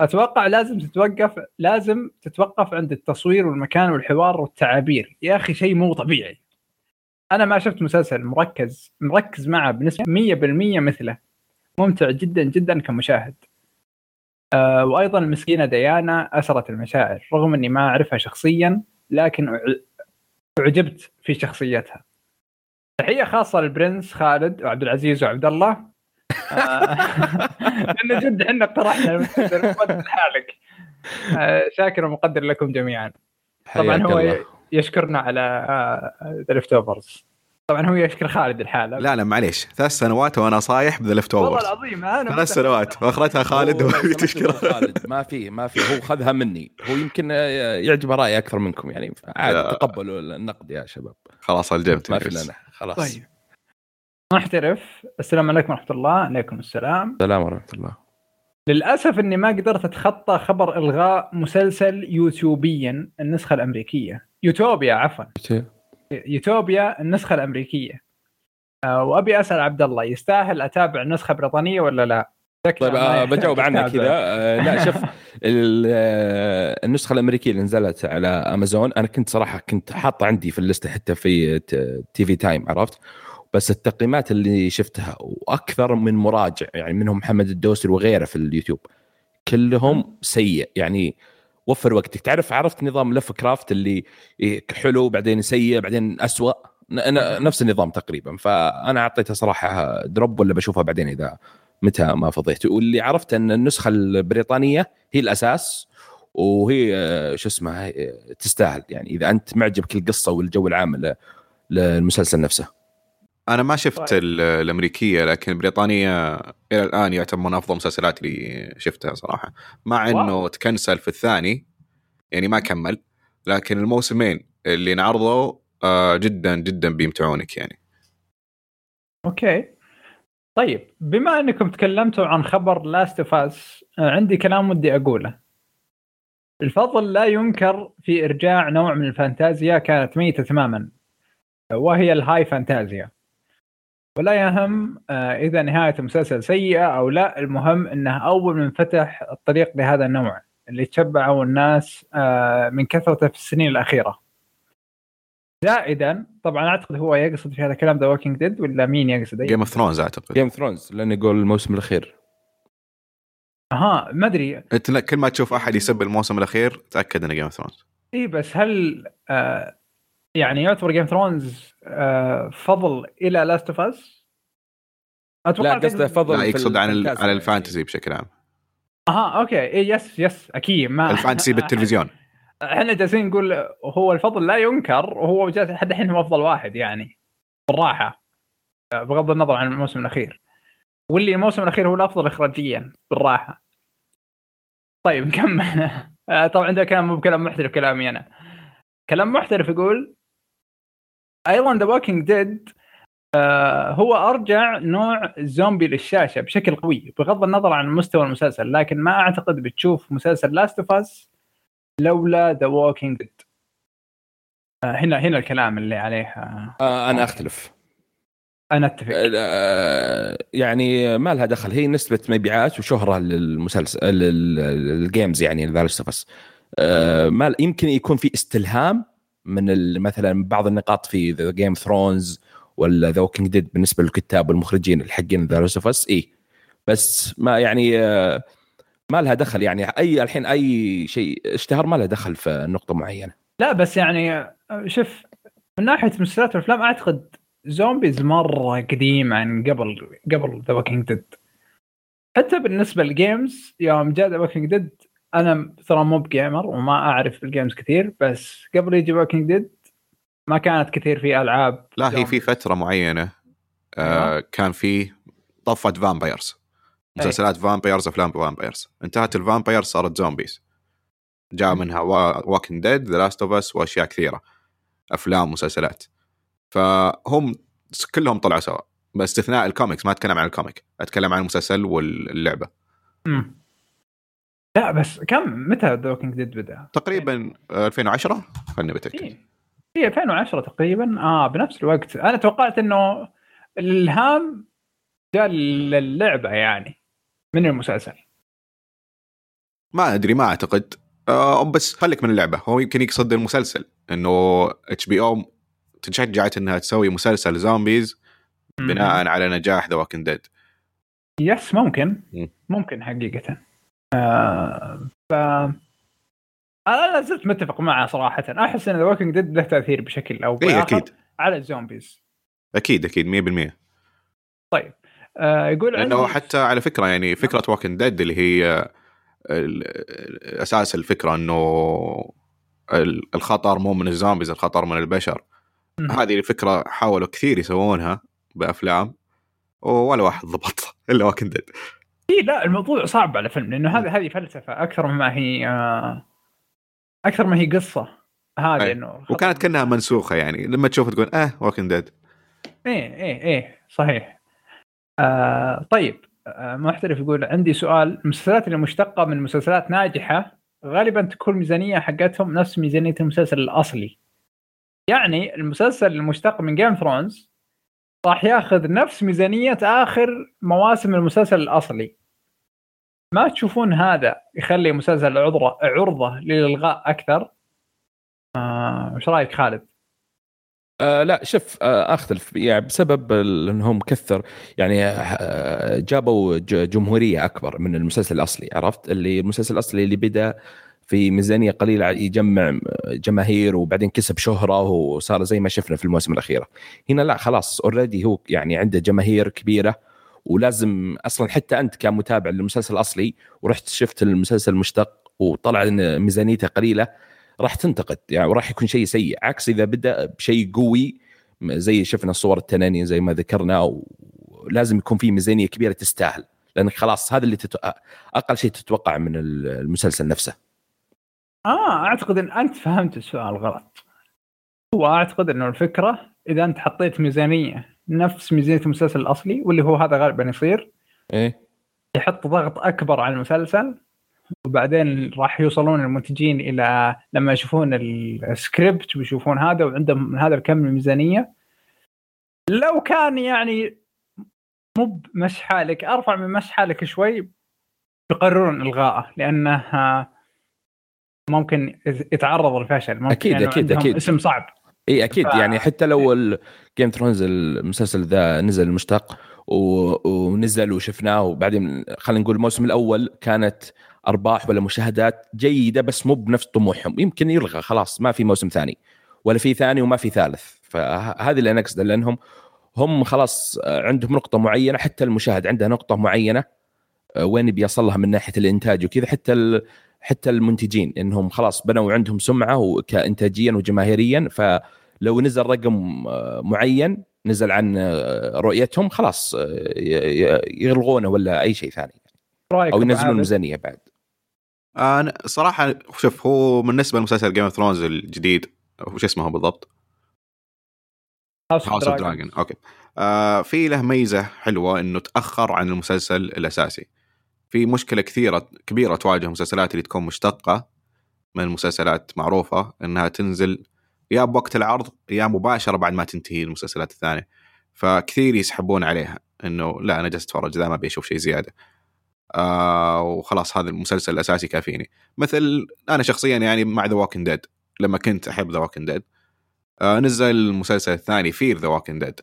أتوقع لازم تتوقف لازم تتوقف عند التصوير والمكان والحوار والتعابير. يا أخي شيء مو طبيعي. أنا ما شفت مسلسل مركز مركز معه بنسبة 100% مثله. ممتع جدا جدا كمشاهد. آه وأيضا المسكينة ديانا اسرت المشاعر رغم إني ما أعرفها شخصيا لكن أعجبت في شخصيتها. تحية خاصة لل prince خالد وعبد العزيز وعبد الله. آه، لأن جد إحنا اقترحنا لحالك. آه، شاكر ومقدر لكم جميعا. طبعا هو الله. يشكرنا على The Leftovers طبعا هو يشكر خالد الحالة. لا لا معليش. ثلاث سنوات وأنا صايح ب The Left والله overs العظيم أنا ثلاث سنوات. واخرتها خالد هو له خالد. ما في ما في. هو خذها مني. هو يمكن آه، يعجبه رأيي أكثر منكم يعني. عادي. تقبلوا النقد يا شباب. خلاص الجمت ما في لنا. خلاص. طيب. نحترف. السلام عليكم ورحمة الله. عليكم السلام. السلام ورحمة الله. للأسف أني ما قدرت أتخطى خبر إلغاء مسلسل يوتيوبيا النسخة الأمريكية. يوتوبيا عفوا. يوتوبيا النسخة الأمريكية. آه، وأبي أسأل عبد الله يستاهل أتابع نسخة بريطانية ولا لا؟ طيب آه، بجاوب عنها. كذا. آه، لا شوف آه، النسخة الأمريكية اللي نزلت على أمازون أنا كنت صراحة كنت حاطه عندي في ال list حتى في TV Time عرفت؟ بس التقييمات اللي شفتها وأكثر من مراجع يعني منهم محمد الدوسري وغيره في اليوتيوب كلهم سيء. يعني وفر وقتك. تعرف عرفت نظام لف كرافت اللي حلو بعدين سيء بعدين أسوأ. نفس النظام تقريبا. فأنا اعطيتها صراحة drop ولا بشوفها بعدين إذا متى ما فضيت. واللي عرفت إن النسخة البريطانية هي الأساس وهي آه، شو اسمه آه، تستاهل. يعني إذا أنت معجبك القصة والجو العام للمسلسل نفسه. أنا ما شفت طيب. ال- الأمريكية لكن البريطانية إلى الآن يعتبر من أفضل المسلسلات اللي شفتها صراحة. مع إنه. تكنسل في الثاني يعني ما كمل لكن الموسمين اللي انعرضوا آه، جدا جدا بيمتعونك يعني. okay. طيب بما إنكم تكلمتوا عن خبر Last of Us عندي كلام ودي أقوله. الفضل لا ينكر في إرجاع نوع من الفانتازيا كانت ميتة تماما وهي ال high فانتازيا. ولا يهم آه، إذا نهاية المسلسل سيئة أو لا المهم إنه أول من فتح الطريق لهذا النوع اللي تشبعوا الناس آه، من كثرته في السنين الأخيرة. زائدا طبعا أعتقد هو يقصد في هذا الكلام The Walking Dead ولا مين يقصد؟ جيم اوف ثرونز أعتقد. Game Thrones لأن يقول الموسم الأخير. أها ما أدري. أنت كل ما تشوف أحد يسب الموسم الأخير تأكد إنه Game of Thrones إي بس هل آه يعني يعتبر Game Thrones آه فضل إلى Last of Us؟ لا قصده فضل لا يقصد عن على يعني. ال fantasy بشكل عام. أها okay. إيه yes yes أكيد ما ال fantasy بالتلفزيون. إحنا جالسين نقول هو الفضل لا ينكر وهو جالس لحد الحين هو أفضل واحد يعني بالراحة. بغض النظر عن الموسم الأخير. واللي الموسم الأخير هو الأفضل اخراجيا بالراحة. طيب نكمل آه، طبعا ده كلام مو بكلام محترف كلامي أنا. كلام محترف يقول أيضا The Walking Dead هو أرجع نوع الزومبي للشاشة بشكل قوي بغض النظر عن مستوى المسلسل لكن ما أعتقد بتشوف مسلسل Last of Us لولا The Walking Dead هنا هنا الكلام اللي عليه آه، آه أنا أختلف. أنا أتفق. آه، يعني ما لها دخل هي نسبة مبيعات وشهره للمسلسل لل- لل games يعني The of Us ما يمكن يكون في استلهام من مثلا بعض النقاط في the Game Thrones ولا The Walking Dead بالنسبة للكتاب والمخرجين الحقين The of Us اي بس ما يعني آه، ما لها دخل يعني. أي الحين أي شيء اشتهر ما له دخل في نقطة معينة. لا بس يعني آه، شوف من ناحية مسلسلات والافلام أعتقد zombies مرة قديم عن قبل قبل The Walking Dead حتى بالنسبة لل games يوم جاء The Walking Dead أنا ترى مو ب gamer وما أعرف بال games كثير بس قبل يجي Walking Dead ما كانت كثير في ألعاب لا هي في. فترة معينة آه كان في طفه vampires مسلسلات vampires أفلام vampires انتهت ال vampires صارت zombies جاء منها Walking Dead The Last of Us وأشياء كثيرة أفلام مسلسلات فهم كلهم طلعوا سوا باستثناء الكوميكس ما أتكلم عن ال comic أتكلم عن المسلسل واللعبة. مم. لا بس كم؟ متى The Walking Dead بدأ؟ تقريبا آه، 2010 خليني بتاكد. هي 2010 تقريبا. آه بنفس الوقت. أنا توقعت إنه الالهام جاء للعبة يعني من المسلسل. ما أدري ما أعتقد. آه بس خليك من اللعبة. هو يمكن يقصد المسلسل إنه HBO تشجعت إنها تسوي مسلسل zombies بناء على نجاح The Walking Dead yes ممكن. مم. ممكن حقيقة. آه ف أنا لا زلت متفق معه صراحة. أحس إن The Walking Dead له تأثير بشكل أو اي بآخر أكيد. على ال zombies. أكيد أكيد 100% طيب آه يقول لأنه عندي- حتى على فكرة يعني فكرة Walking Dead اللي هي ال- أساس الفكرة إنه ال- الخطر مو من ال zombies الخطر من البشر. مم. هذه الفكرة حاولوا كثير يسوونها بأفلام ولا واحد ضبط إلا Walking Dead اي لا الموضوع صعب على فيلم لأنه هذه هذه فلسفة أكثر مما هي آه أكثر ما هي قصة. هذه. إنه وكانت كأنها منسوخة يعني لما تشوف تقول آه Walking Dead إيه إيه إيه صحيح. آه طيب آه محترف يقول عندي سؤال. المسلسلات اللي مشتقة من مسلسلات ناجحة غالبا تكون الميزانيه حقتهم نفس ميزانية المسلسل الأصلي. يعني المسلسل المشتق من Game Thrones راح ياخذ نفس ميزانية آخر مواسم المسلسل الأصلي. ما تشوفون هذا يخلي مسلسل عرضه عرضة للإلغاء أكثر؟ آه، وش رأيك خالد؟ آه لا شوف آه أختلف. يعني بسبب انهم كثر يعني آه جابوا جمهورية أكبر من المسلسل الأصلي عرفت؟ اللي المسلسل الأصلي اللي بدأ في ميزانية قليلة يجمع جماهير وبعدين كسب شهرة وصار زي ما شفنا في المواسم الاخيره هنا لا خلاص اوريدي هو يعني عنده جماهير كبيرة ولازم أصلا حتى أنت كمتابع للمسلسل الأصلي ورحت شفت المسلسل المشتق وطلع إن ميزانيته قليلة راح تنتقد يعني وراح يكون شيء سيء. عكس إذا بدأ بشيء قوي زي شفنا صور التنانين زي ما ذكرنا ولازم يكون في ميزانية كبيرة تستاهل. لأنك خلاص هذا اللي تتو... أقل شيء تتوقع من المسلسل نفسه. آه أعتقد إن أنت فهمت السؤال غلط. هو أعتقد إنه الفكرة إذا أنت حطيت ميزانية نفس ميزانية المسلسل الأصلي واللي هو هذا غالبا يصير. إيه. يحط ضغط أكبر على المسلسل وبعدين راح يوصلون المنتجين إلى لما يشوفون السكريبت ويشوفون هذا وعندهم من هذا الكم من الميزانيه لو كان يعني مو مش حالك أرفع من مش حالك شوي يقررون الغائه لأنه ممكن يتعرض للفشل ممكن أكيد يعني أكيد أكيد. اسم صعب. إي أكيد. ف... يعني حتى لو Game Thrones المسلسل ذا نزل المشتق و... ونزل وشفناه وبعدين خلينا نقول الموسم الأول كانت أرباح ولا مشاهدات جيدة بس مو بنفس طموحهم. يمكن يلغى خلاص ما في موسم ثاني ولا في ثاني وما في ثالث. فهذه اللي أنا اقصده لأنهم هم خلاص عندهم نقطة معينة حتى المشاهد عنده نقطة معينة وين بيصل لها من ناحية الإنتاج وكذا. حتى حتى المنتجين إنهم خلاص بنوا عندهم سمعة إنتاجيا وجماهيريا فلو نزل رقم معين نزل عن رؤيتهم خلاص يلغونه ولا أي شيء ثاني. أو ينزلون الميزانيه بعد. أنا صراحة شوف هو بالنسبة لمسلسل Game of Thrones الجديد وش اسمه بالضبط؟ House of Dragon okay. آه في له ميزة حلوة إنه تأخر عن المسلسل الأساسي. في مشكلة كثيرة كبيرة تواجه المسلسلات اللي تكون مشتقة من مسلسلات معروفة إنها تنزل يا بوقت العرض يا مباشرة بعد ما تنتهي المسلسلات الثانية. فكثير يسحبون عليها إنه لا أنا جالس أتفرج ذا ما أبي أشوف شيء زيادة. آه وخلاص هذا المسلسل الأساسي كافيني. مثل أنا شخصيا يعني مع The Walking Dead لما كنت أحب The Walking Dead نزل المسلسل الثاني Fear The Walking Dead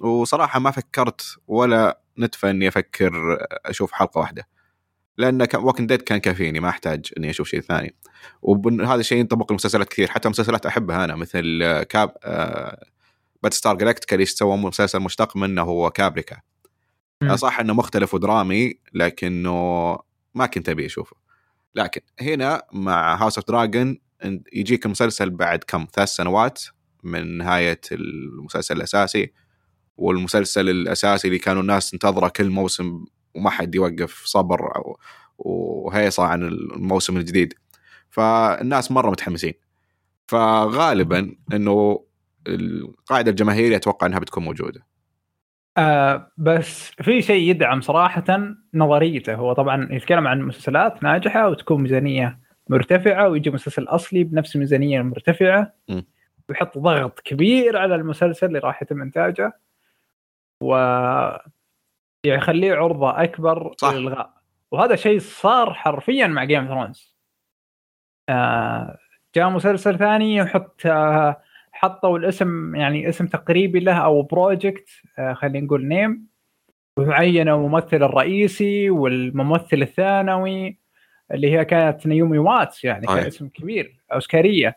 وصراحة ما فكرت ولا نتفة إني أفكر أشوف حلقة واحدة. لأن Walking Dead كان كافيني ما أحتاج إني أشوف شيء ثاني. وهذا الشيء ينطبق لمسلسلات كثير حتى مسلسلات أحبها أنا مثل كاب آه باتل ستار جلاكتيكا اللي سوى مسلسل مشتق منه هو كابريكا. م. صح إنه مختلف ودرامي لكنه ما كنت أبي أشوفه. لكن هنا مع هاوس اوف دراجون يجيك المسلسل بعد كم ثلاث سنوات من نهاية المسلسل الأساسي. والمسلسل الأساسي اللي كانوا الناس تنتظره كل موسم وما حد يوقف صبر وهيصة عن الموسم الجديد. فالناس مرة متحمسين. فغالبا إنه القاعدة الجماهيرية أتوقع إنها بتكون موجودة. آه بس في شيء يدعم صراحة نظريته. هو طبعا يتكلم عن مسلسلات ناجحة وتكون ميزانية مرتفعة ويجي مسلسل أصلي بنفس الميزانيه المرتفعه. ويحط ضغط كبير على المسلسل اللي راح يتم إنتاجه. و يخليه عرضة أكبر صح. للالغاء وهذا شيء صار حرفيا مع جيم اوف ثرونز آه جاء مسلسل ثاني يحط آه حطوا الاسم يعني اسم تقريبي له أو project آه خلينا نقول name وعينوا الممثل الرئيسي والممثل الثانوي اللي هي كانت نعومي واتس يعني كان اسم كبير اوسكاريه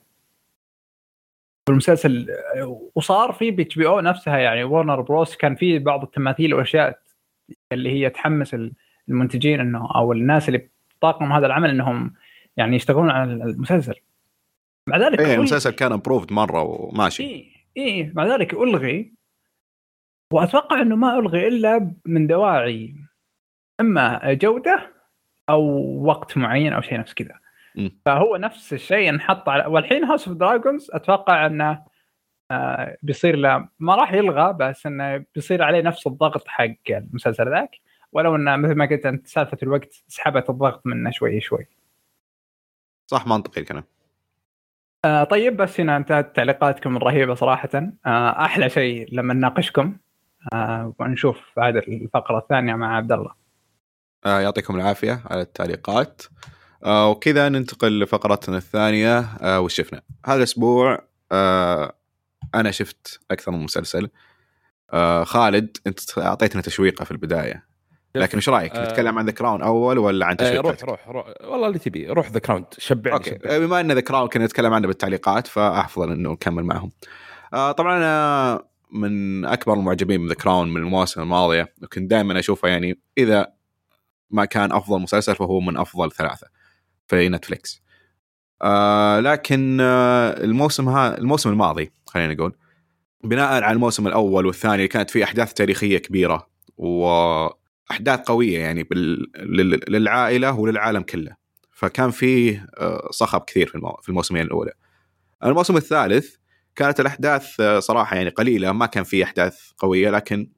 والمسلسل وصار اتش بي أو نفسها يعني ورنر بروس كان في بعض التماثيل وأشياء اللي هي تحمس المنتجين إنه أو الناس اللي طاقم هذا العمل إنهم يعني يشتغلون على المسلسل. مع ذلك إيه المسلسل كان approved مرة وماشي. إيه إيه مع ذلك ألغي وأتوقع إنه ما ألغي إلا من دواعي أما جودة أو وقت معين أو شيء نفس كذا. فهو نفس الشيء انحط على والحين هاوس اوف دراجونز أتوقع إنه آه بيصير له ما راح يلغى بس إنه بيصير عليه نفس الضغط حق المسلسل ذاك ولو إنه مثل ما قلت أنت سالفة الوقت سحبت الضغط منه شوي شوي. صح منطقي الكلام. آه طيب بس هنا انتهت تعليقاتكم الرهيبة صراحة آه أحلى شيء لما نناقشكم آه ونشوف بعد الفقرة الثانية مع عبد الله. آه يعطيكم العافية على التعليقات. آه وكذا ننتقل لفقرتنا الثانية آه وش شفنا؟ هذا الأسبوع آه أنا شفت أكثر من مسلسل. آه خالد أنت أعطيتنا تشويقه في البداية. لكن إيش رأيك؟ آه، نتكلم عن ذا كراون أول ولا عن آه، تشبيهات روح روح روح. والله اللي تبي. روح ذا كراون شبعني okay. شبعني. بما إن ذا كراون كنا نتكلم عنه بالتعليقات فأفضل إنه نكمل معهم. آه طبعا أنا من أكبر المعجبين من ذا كراون من المواسم الماضية وكنت دائما أشوفه يعني إذا ما كان أفضل مسلسل فهو من أفضل ثلاثة. في نتفليكس. آه لكن آه الموسم ها الموسم الماضي خلينا نقول بناء على الموسم الأول والثاني كانت فيه أحداث تاريخية كبيرة وأحداث قوية يعني بال... لل- للعائلة وللعالم كله. فكان فيه آه، صخب كثير في المو... في الموسمين الأولى. الموسم الثالث كانت الأحداث آه، صراحة يعني قليلة ما كان فيه أحداث قوية لكن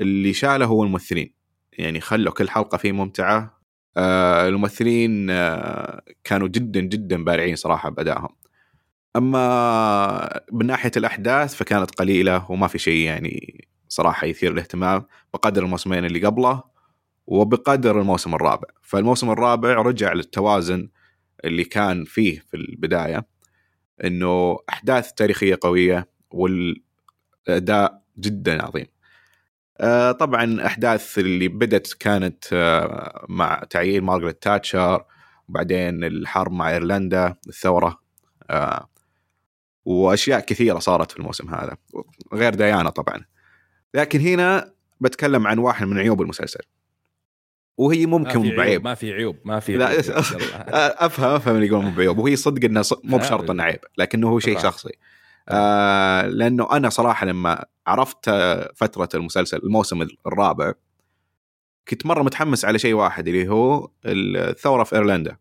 اللي شاله هو الممثلين. يعني خلوا كل حلقة فيه ممتعة آه، الممثلين آه، كانوا جدا جدا بارعين صراحة بأدائهم. أما من ناحية الأحداث فكانت قليلة وما في شيء يعني صراحة يثير الاهتمام بقدر الموسمين اللي قبله وبقدر الموسم الرابع. فالموسم الرابع رجع للتوازن اللي كان فيه في البداية إنه أحداث تاريخية قوية والأداء جدا عظيم. طبعا أحداث اللي بدت كانت آه، مع تعيين مارغريت تاتشر وبعدين الحرب مع إيرلندا الثورة آه، وأشياء كثيرة صارت في الموسم هذا غير ديانا طبعا. لكن هنا بتكلم عن واحد من عيوب المسلسل. وهي ممكن عيوب بعيب. ما في عيوب ما في لا،. أفهم أفهم اللي يقول مو بعيوب. وهي صدق إنه مو بشرط إنه عيب لكنه هو شيء. شخصي. آه لأنه أنا صراحة لما عرفت فترة المسلسل الموسم الرابع كنت مرة متحمس على شيء واحد اللي هو الثورة في إيرلندا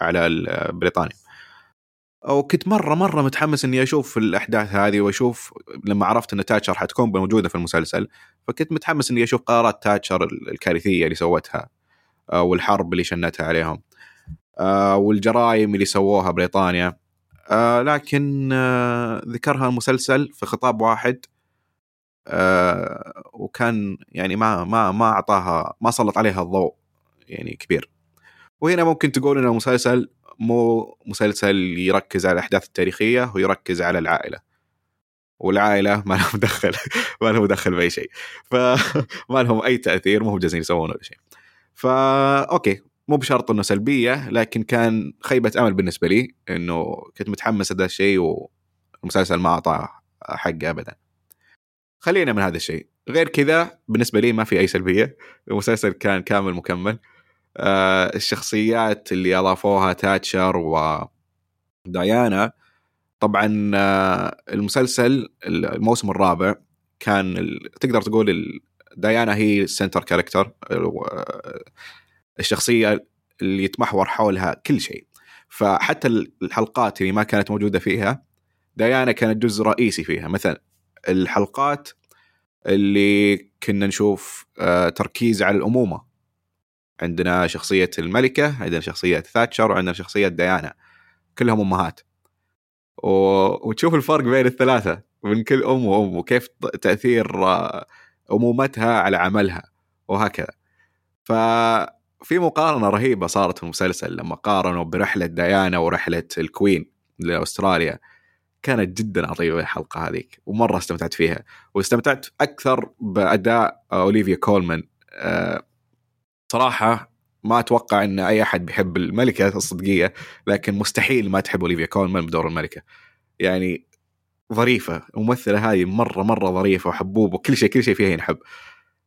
على بريطانيا وكنت مرة مرة متحمس إني أشوف الأحداث هذه وأشوف لما عرفت إن تاتشر حتكون موجودة في المسلسل فكنت متحمس إني أشوف قرارات تاتشر الكارثية اللي سوتها آه، والحرب اللي شنتها عليهم آه، والجرائم اللي سووها بريطانيا آه، لكن ذكرها المسلسل في خطاب واحد آه، وكان يعني ما ما ما أعطاها ما سلط عليها الضوء يعني كبير. وهنا ممكن تقول ان المسلسل مو مسلسل يركز على الأحداث التاريخية ويركز على العائلة. والعائلة ما لهم دخل ما لهم دخل بأي شيء. فما لهم أي تأثير مو جالسين يسوون ولا شيء. فا okay مو بشرط إنه سلبية لكن كان خيبة أمل بالنسبة لي إنه كنت متحمس لهذا الشيء والمسلسل ما أعطاه حقه ابدا. خلينا من هذا الشيء. غير كذا بالنسبة لي ما في أي سلبية. المسلسل كان كامل مكمل. آه الشخصيات اللي أضافوها تاتشر وديانا طبعا آه المسلسل الموسم الرابع كان تقدر تقول ديانا هي ال center character الشخصية اللي يتمحور حولها كل شيء. فحتى الحلقات اللي ما كانت موجودة فيها ديانا كانت جزء رئيسي فيها. مثلا الحلقات اللي كنا نشوف آه، تركيز على الأمومة. عندنا شخصية الملكة عندنا شخصية ثاتشر وعندنا شخصية ديانا. كلهم أمهات. و... وتشوف الفرق بين الثلاثة من كل أم وأم وكيف تأثير آه، أمومتها على عملها وهكذا. ففي مقارنة رهيبة صارت في المسلسل لما قارنوا برحلة ديانا ورحلة الكوين لأستراليا. كانت جدا عظيمة الحلقة هذيك ومرة استمتعت فيها. واستمتعت أكثر بأداء أوليفيا كولمان. آه، صراحة ما أتوقع إن أي أحد بيحب الملكة الصدقية لكن مستحيل ما تحب أوليفيا كولمان بدور الملكة. يعني ظريفة الممثلة هذه مرة مرة ظريفة وحبوبه وكل شيء كل شيء فيها ينحب.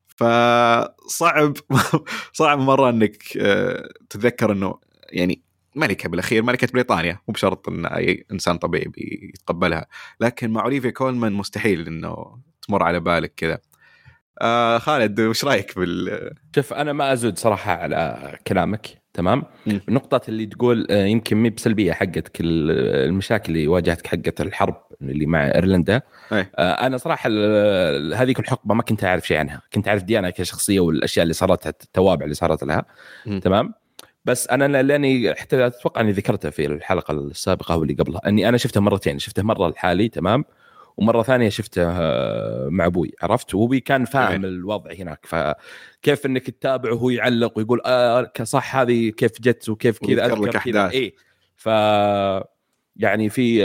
فصعب صعب مرة إنك آه، تتذكر إنه يعني ملكة بالأخير ملكة بريطانيا. مو بشرط إن أي إنسان طبيعي بيتقبلها. لكن مع أوليفيا كولمان مستحيل إنه تمر على بالك كذا. آه خالد وش رأيك بال شوف أنا ما أزود صراحة على كلامك تمام؟ مم. النقطة اللي تقول آه، يمكن مي بسلبية حقتك ال- المشاكل اللي واجهتك حقت الحرب اللي مع إيرلندا. أي. آه، أنا صراحة ال- هذيك الحقبة ما كنت أعرف شيء عنها. كنت أعرف ديانا كشخصية والأشياء اللي صارت التوابع اللي صارت لها مم. تمام؟ بس أنا لأني حتى أتوقع أني ذكرتها في الحلقة السابقة واللي قبلها أني أنا شفتها مرتين شفتها مرة لحالي تمام ومرة ثانية شفته مع أبوي عرفت وأبوي كان فاهم. الوضع هناك فكيف إنك تتابع وهو يعلق ويقول آه صح هذه كيف جت وكيف كذا ويذكر لك. أحداث. إيه ف يعني في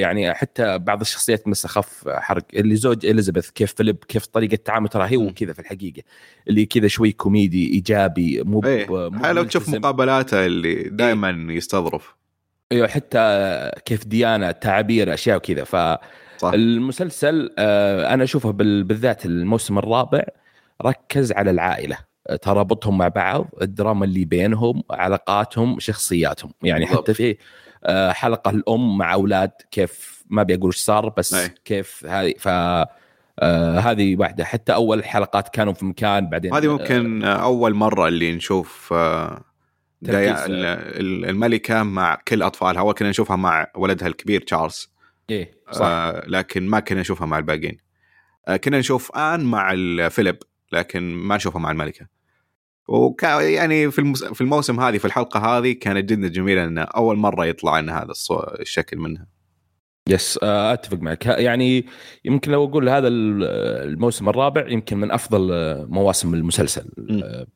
يعني حتى بعض الشخصيات مس اخف حرق. اللي زوج إليزابيث كيف فيليب كيف طريقة تعامل ترى هي. وكذا في الحقيقة. اللي كذا شوي كوميدي إيجابي مو إيه. مو لو تشوف. مقابلاته اللي دائما يستظرف. أيوه حتى كيف ديانه تعابير أشياء وكذا. صح. فالمسلسل آه، أنا أشوفه بال- بالذات الموسم الرابع ركز على العائلة. ترابطهم مع بعض الدراما اللي بينهم علاقاتهم شخصياتهم. يعني بالضبط. حتى في حلقة الأم مع أولاد كيف ما بيقول إيش صار بس أي. كيف هذه ف آه، هذه واحدة. حتى أول حلقات كانوا في مكان بعدين هذه ممكن أول مرة اللي نشوف آه، الملكة مع كل أطفالها. أول كنا نشوفها مع ولدها الكبير تشارلز. إيه صح. آه لكن ما كنا نشوفها مع الباقيين. آه كنا نشوف آن مع الفيليب لكن ما نشوفها مع الملكة. وكا يعني في المس... في الموسم هذه في الحلقة هذه كانت جدا جميله إن أول مرة يطلع لنا هذا الصو... الشكل منها. يس آه، أتفق معك. يعني يمكن لو أقول هذا ال- الموسم الرابع يمكن من أفضل آه، مواسم المسلسل. آه،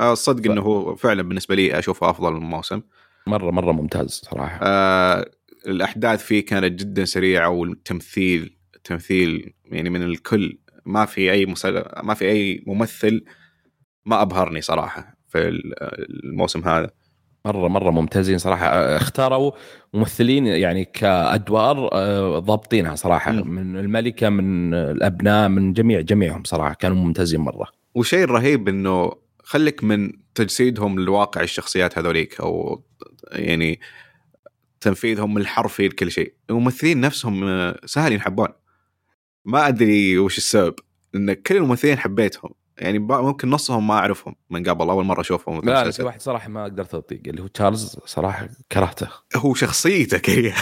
آه الصدق ف- إنه هو فعلا بالنسبة لي أشوفه أفضل موسم مرة مرة ممتاز صراحة. آه الأحداث فيه كانت جدا سريعة والتمثيل التمثيل يعني من الكل ما في أي مسل... ما في أي ممثل ما أبهرني صراحة في ال- الموسم هذا. مره مرة ممتازين صراحة. اختاروا ممثلين يعني كأدوار آه، ضابطينها صراحة. من الملكة من الأبناء من جميع جميعهم صراحة. كانوا ممتازين مرة. وشيء رهيب إنه خليك من تجسيدهم لواقع الشخصيات هذوليك أو يعني تنفيذهم الحرفي لكل شيء. الممثلين نفسهم آه، سهل ينحبون. ما أدري وش السبب إن كل الممثلين حبيتهم. يعني ممكن نصهم ما أعرفهم من قبل أول مرة أشوفهم لا لا، في. واحد صراحة ما قدرت أطيق اللي هو تشارلز صراحة كرهته. هو شخصيته كريه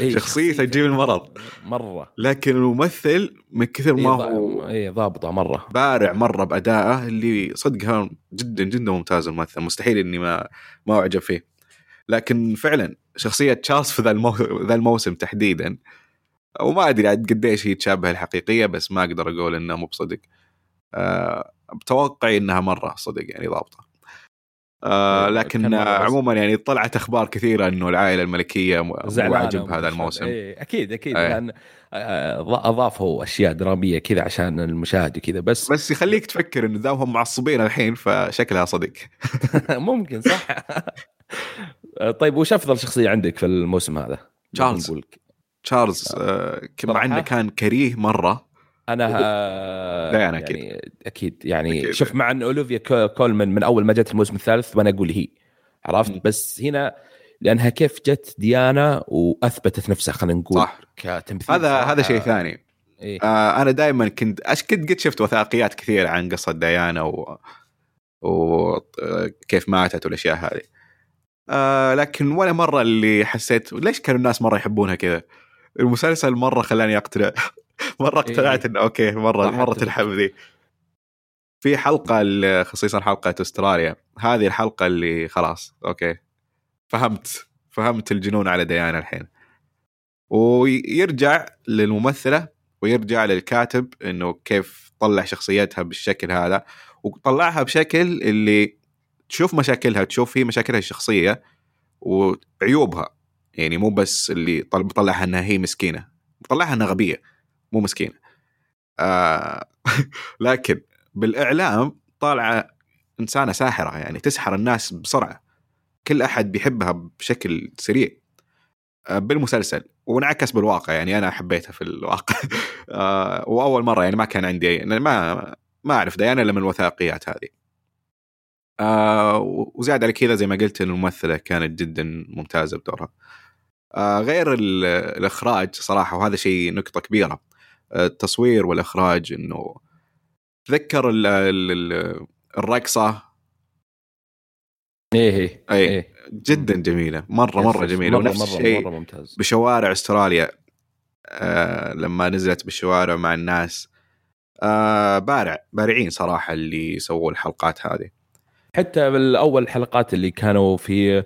إيه، شخصيته تجيب المرض. مرة. لكن الممثل من كثر ما هو إي ضابطه مرة. بارع مرة بأدائه اللي صدق جدا جدا ممتاز الممثل. مستحيل إني ما ما أعجب فيه. لكن فعلا شخصية تشارلز في ذا المو... ذا الموسم تحديدا. وما أدري عاد قديش هي تشابه الحقيقية بس ما أقدر أقول انها مو بصدق. أه بتوقعي إنها مرة صدق يعني ضابطة أه إيه، لكن آه،. عموما يعني طلعت أخبار كثيرة إنه العائلة الملكية عاجب هذا الموسم إيه أكيد أكيد إيه. لأن آه، أضافوا أشياء درامية كذا عشان المشاهد وكذا بس بس يخليك تفكر إنه دامهم معصبين الحين فشكلها صدق ممكن صح طيب وش أفضل شخصية عندك في الموسم هذا؟ تشارلز. تشارلز آه، مع؟ إنه كان كريه مرة أنا آه، ديانا يعني أكيد يعني أكيد. شوف مع إن كو- كولمان من أول ما جت الموسم الثالث وأنا أقول هي عرفت مم. بس هنا لأنها كيف جت ديانا وأثبتت نفسها خلينا نقول صح كتمثيل هذا صراحة. هذا شيء ثاني إيه. آه أنا دائما كنت كنت قد شفت وثائقيات كثيرة عن قصة ديانا و وكيف ماتت والأشياء هذه آه لكن ولا مرة اللي حسيت ليش كانوا الناس مرة يحبونها كذا المسلسل مرة خلاني أقتنع مرة اقتنعت إيه. إنه okay مرة مرة. تنحب ذي. في حلقة خصيصا حلقة أستراليا. هذه الحلقة اللي خلاص okay. فهمت فهمت الجنون على ديانا الحين. ويرجع للممثلة ويرجع للكاتب إنه كيف طلع شخصيتها بالشكل هذا. وطلعها بشكل اللي تشوف مشاكلها تشوف فيه مشاكلها الشخصية وعيوبها. يعني مو بس اللي طل- بطلعها إنها هي مسكينة بطلعها إنها غبية. مو مسكينه آه لكن بالإعلام طالعة إنسانة ساحرة يعني تسحر الناس بسرعة. كل أحد بيحبها بشكل سريع. آه، بالمسلسل وانعكس بالواقع يعني أنا حبيتها في الواقع. آه، وأول مرة يعني ما كان عندي أنا ما ما أعرف ديانا إلا من الوثائقيات هذه. آه، وزيادة على كذا زي ما قلت إن الممثلة كانت جدا ممتازة بدورها. آه، غير ال- الإخراج صراحة وهذا شيء نقطة كبيرة. التصوير والإخراج إنه تذكر ال- ال- ال- الرقصة؟ إيه إيه اي إيه. جدا جميلة مرة مرة جميلة. ونفس الشيء ممتاز. بشوارع أستراليا آه لما نزلت بالشوارع مع الناس. آه بارع بارعين صراحة اللي سووا الحلقات هذه. حتى بالأول حلقات اللي كانوا في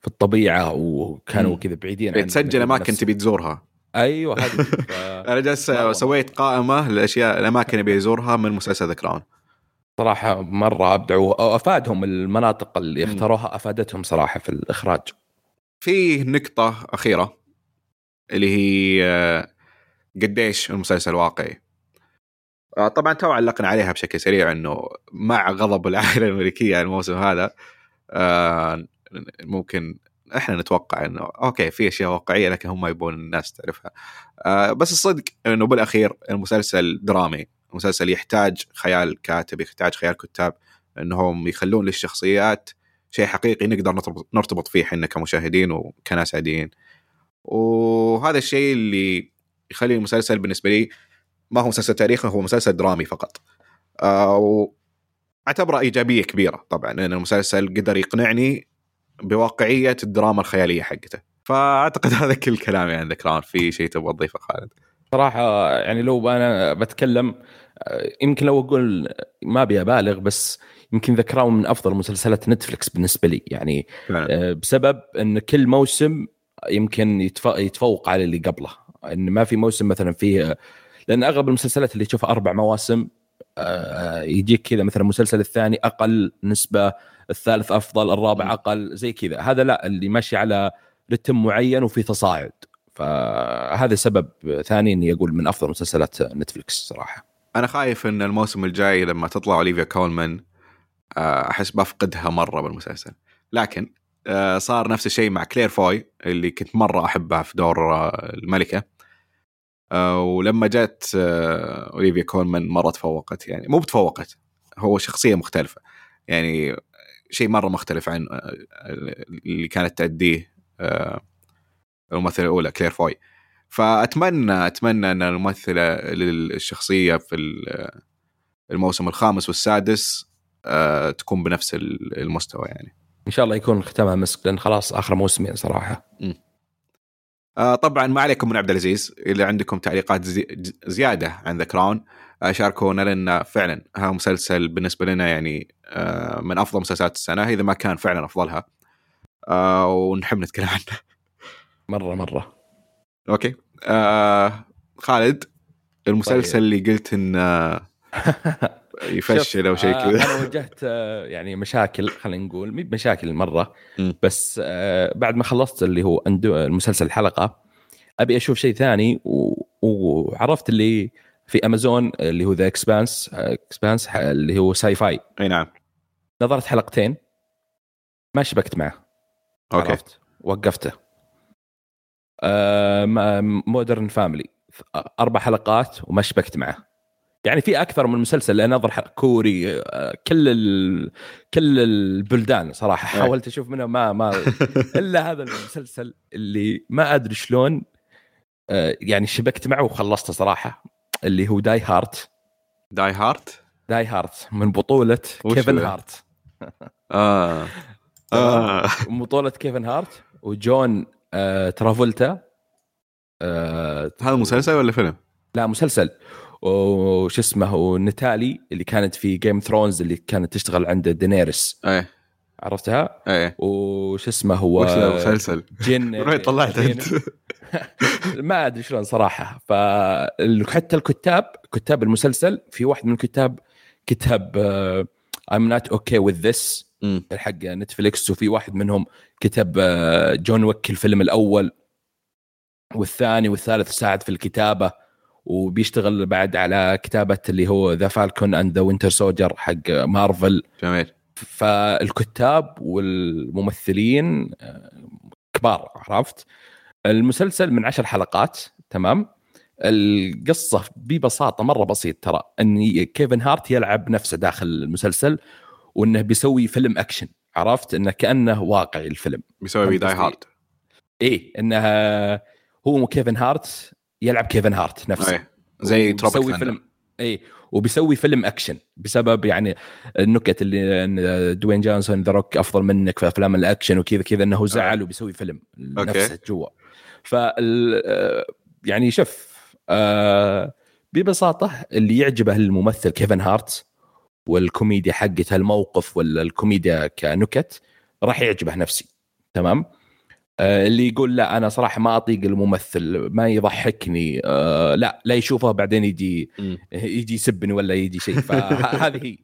في الطبيعة وكانوا. كذا بعيدين عن تسجل أماكن تبي تزورها. أيوه هذه ف- أنا جالس. سويت قائمة للاشياء الاماكن اللي يزورها من مسلسل ذا كراون صراحة مرة أبدعوا وافادهم المناطق اللي. اختاروها أفادتهم صراحة في الإخراج في نقطة أخيرة اللي هي آه، قديش المسلسل واقعي آه، طبعا تو علقنا عليها بشكل سريع إنه مع غضب العائلة الملكية الموسم هذا آه، ممكن إحنا نتوقع إنه okay في أشياء واقعية لكن هم يبون الناس تعرفها. آه، بس الصدق إنه بالأخير المسلسل درامي. مسلسل يحتاج خيال كاتب يحتاج خيال كتاب إنهم يخلون للشخصيات شيء حقيقي نقدر نرتبط- فيه إحنا كمشاهدين وكناس عاديين وهذا الشيء اللي يخلي المسلسل بالنسبة لي ما هو مسلسل تاريخي هو مسلسل درامي فقط. آه، وأعتبره إيجابية كبيرة طبعا لأن المسلسل قدر يقنعني بواقعية الدراما الخيالية حقته. فأعتقد هذا كل كلامي عن ذكران في شيء تبغى تضيفه خالد؟ صراحة يعني لو أنا بتكلم آه، يمكن لو أقول ما أبي أبالغ بس يمكن ذكراه من أفضل مسلسلات نتفلكس بالنسبة لي. يعني فعلا. آه، بسبب إن كل موسم يمكن يتف- يتفوق على اللي قبله. إن ما في موسم مثلا فيه لأن أغلب المسلسلات اللي تشوفها أربع مواسم آه، يجيك كذا مثلا المسلسل الثاني أقل نسبة الثالث أفضل الرابع. أقل زي كذا. هذا لا اللي ماشي على رتم معين وفي تصاعد. فهذا سبب ثاني إني أقول من أفضل مسلسلات نتفلكس صراحة. أنا خايف إن الموسم الجاي لما تطلع أوليفيا كولمان آه، أحس بفقدها مرة بالمسلسل. لكن آه، صار نفس الشيء مع كلير فوي اللي كنت مرة أحبها في دور آه، الملكة. ولما جت أوليفيا كولمان مرة تفوقت يعني مو بتفوقت هو شخصية مختلفة. يعني شيء مرة مختلف عن آه، اللي كانت تأديه آه، الممثلة الأولى كلير فوي. فأتمنى أتمنى أن الممثلة للشخصيه في ال- الموسم الخامس والسادس آه، تكون بنفس ال- المستوى يعني. إن شاء الله يكون ختامها مسك لأن خلاص آخر موسمين صراحة. آه، طبعا ما عليكم من عبد العزيز. إذا عندكم تعليقات زي زيادة عن ذا كراون آه، شاركونا لأن فعلا. هذا مسلسل بالنسبة لنا يعني آه، من أفضل مسلسلات السنة إذا ما كان فعلا أفضلها. آه، ونحب نتكلم عنه. مرة مرة. أوكي. آه، خالد المسلسل طيب. اللي قلت انه يفشل أو شيء آه، كذا. أنا واجهت آه، يعني مشاكل خلينا نقول مي بمشاكل مرة. بس آه، بعد ما خلصت اللي هو المسلسل الحلقة أبي أشوف شيء ثاني و- وعرفت اللي في أمازون اللي هو ذا Expanse Expanse اللي هو sci-fi أي نعم. نظرت حلقتين ما شبكت معه. أوكي. عرفت؟ وقفته. Modern Family أربع حلقات وما شبكت معه. يعني في أكثر من مسلسل لأن أظهر كوري آه، كل ال... كل البلدان صراحة. حاولت أشوف منه ما ما إلا هذا المسلسل اللي ما أدري شلون آه، يعني شبكت معه وخلصته صراحة. اللي هو Die Hart Die Hart Die Hart من بطولة كيفن؟ هارت آه. آه. من بطولة كيفن هارت وجون آه ترافولتا آه هذا مسلسل ولا فيلم؟ لا مسلسل. وش اسمه ونتالي اللي كانت في Game Thrones اللي كانت تشتغل عند دينيرس إيه. عرفتها؟ إيه. وش اسمه هو؟ وش المسلسل؟ جن وين طلعت أنت؟ ما أدري شلون صراحة. فحتى الكتاب كتاب المسلسل في واحد من الكتاب كتب I'm not okay with this مم. حق نتفليكس وفي واحد منهم كتب آه، John Wick الفيلم الأول والثاني والثالث ساعد في الكتابة وبيشتغل بعد على كتابة اللي هو ذا Falcon and the Winter Soldier حق مارفل جميل. فالكتاب والممثلين آه، كبار عرفت؟ المسلسل من عشر حلقات تمام؟ القصة ببساطة مرة بسيط ترى إن كيفن هارت يلعب نفسه داخل المسلسل وإنه بيسوي فيلم أكشن عرفت؟ إنه كأنه واقعي الفيلم. بيسوي Die؟ Hart. إيه انها هو كيفن هارت يلعب كيفن هارت نفسه. إيه زي Tropic فيلم اي وبيسوي فيلم أكشن بسبب يعني النكت اللي دوين جونسون The Rock أفضل منك في أفلام الأكشن وكذا كذا إنه زعل وبيسوي فيلم نفسه جوا. فال آه، يعني شوف آه ببساطة اللي يعجبه الممثل كيفن هارت والكوميديا حقته الموقف ولا الكوميديا كنكت راح يعجبه نفسي تمام؟ آه، اللي يقول لا أنا صراحة ما أطيق الممثل ما يضحكني. آه، لا لا يشوفه بعدين يجي. يجي يسبني ولا يجي شيء. فهذه هي.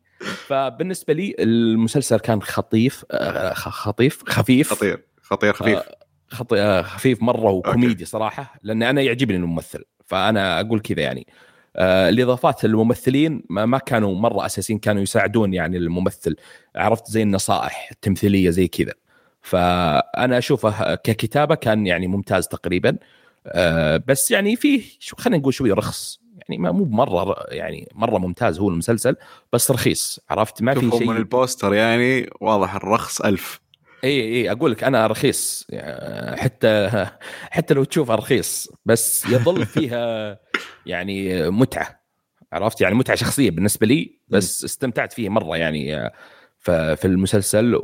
فبالنسبة لي المسلسل كان خطيف آه، خطيف خفيف. خطير خطير خفيف. آه، خطي آه، خفيف مرة وكوميدي صراحة لأن أنا يعجبني الممثل. فأنا أقول كذا يعني. آه الإضافات الممثلين ما, ما كانوا مرة أساسيين كانوا يساعدون يعني الممثل. عرفت زي النصائح التمثيلية زي كذا. فأنا أشوفه ككتابة كان يعني ممتاز تقريبا. آه بس يعني فيه خلينا نقول شوي رخص. يعني ما مو مرة يعني مرة ممتاز هو المسلسل بس رخيص. عرفت؟ ما في شيء. من البوستر يعني واضح الرخص ألف. اي اي أقول لك أنا رخيص. حتى حتى لو تشوفها رخيص بس يظل فيها يعني متعة. عرفت؟ يعني متعة شخصية بالنسبة لي بس استمتعت فيه مرة يعني في المسلسل.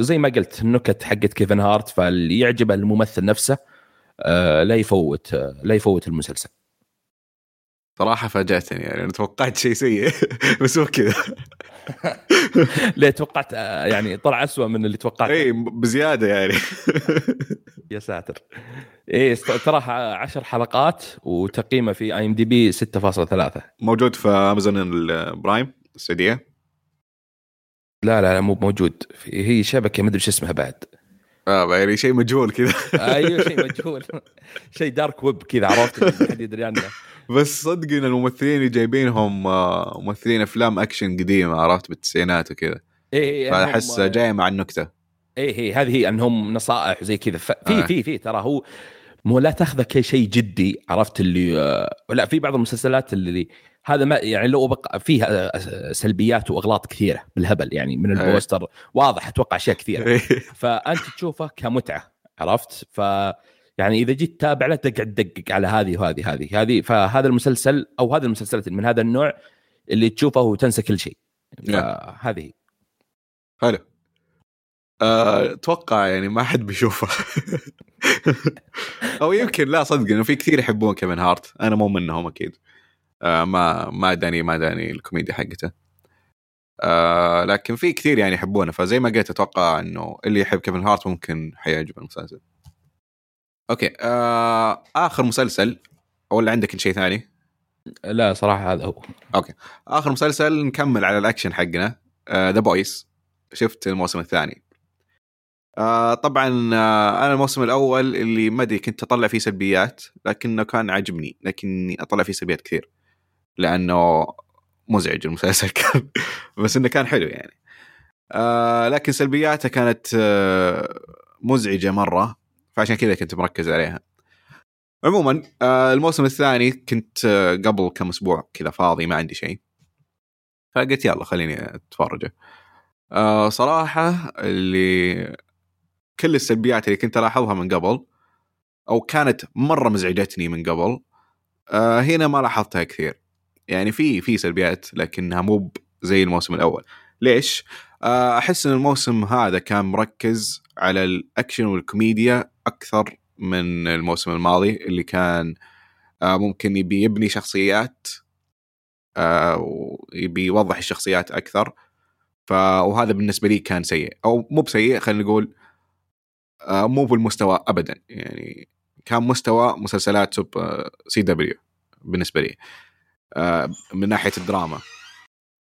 وزي ما قلت النكت حقت كيفن هارت فاللي يعجبه الممثل نفسه آه، لا يفوت لا يفوت المسلسل. صراحة فاجأتني يعني أنا توقعت شيء سيء بس هو كذا. ليه توقعت آه، يعني طلع أسوأ من اللي توقعته. اي بزيادة يعني. يا ساتر. إيه تراها 10 حلقات وتقييمه في IMDb 6.3 موجود في أمازون ال Prime السعودية. لا لا لا مو موجود. هي شبكة ما أدري إيش اسمها بعد. آه يعني شيء مجهول كذا. أيوه شيء مجهول. شيء dark web كذا عرفت؟ ما حد يدري عنه. بس صدق إن الممثلين اللي جايبينهم آه، ممثلين أفلام اكشن قديمة عرفت؟ بالتسعينات وكذا. إيه إيه فأحس جاية مع النكتة. إيه إيه هذه هي إنهم نصائح وزي كذا. في آه. في في ترى هو مو لا تاخذه كشيء جدي عرفت؟ اللي آه لا في بعض المسلسلات اللي هذا ما يعني لو بقى فيها آه، سلبيات وأغلاط كثيرة بالهبل يعني من إيه. البوستر. واضح أتوقع أشياء كثيرة. إيه. فأنت تشوفه كمتعة عرفت؟ ف يعني إذا جيت تتابع له تقعد تدقق على هذه وهذه هذه هذه. فهذا المسلسل أو هذه المسلسلات من هذا النوع اللي تشوفه وتنسى كل شيء. نعم. هذه حلو. آه، أتوقع يعني ما حد بيشوفه. أو يمكن لا صدق إنه في كثير يحبون كيفن هارت. أنا مو منهم أكيد. آه ما ما داني ما داني الكوميديا حقته. آه لكن في كثير يعني يحبونه فزي ما قلت أتوقع إنه اللي يحب كيفن هارت ممكن حيعجب المسلسل. أوكي آه آخر مسلسل ولا عندك شيء ثاني؟ لا صراحة هذا هو. أوكي آخر مسلسل نكمل على الأكشن حقنا The آه Boys شفت الموسم الثاني. آه طبعا آه أنا الموسم الأول اللي ما أدري كنت أطلع فيه سلبيات لكنه كان عاجبني لكني أطلع فيه سلبيات كثير. لأنه مزعج المسلسل. كان بس إنه كان حلو يعني. آه لكن سلبياته كانت آه مزعجة مرة. فعشان كذا كنت مركز عليها. عموما آه الموسم الثاني كنت آه قبل كم أسبوع كذا فاضي ما عندي شيء. فقلت يلا خليني أتفرجه. آه صراحة اللي كل السلبيات اللي كنت ألاحظها من قبل أو كانت مرة مزعجتني من قبل آه هنا ما لاحظتها كثير. يعني في في سلبيات لكنها مو زي الموسم الأول. ليش؟ آه أحس إن الموسم هذا كان مركز على الأكشن والكوميديا أكثر من الموسم الماضي اللي كان آه ممكن يبي يبني شخصيات آه ويبي يوضح الشخصيات أكثر. ف وهذا بالنسبة لي كان سيء. أو مو بسيء خلينا نقول مو بالمستوى ابدا. يعني كان مستوى مسلسلات سوب سي دبليو بالنسبة لي. من ناحية الدراما.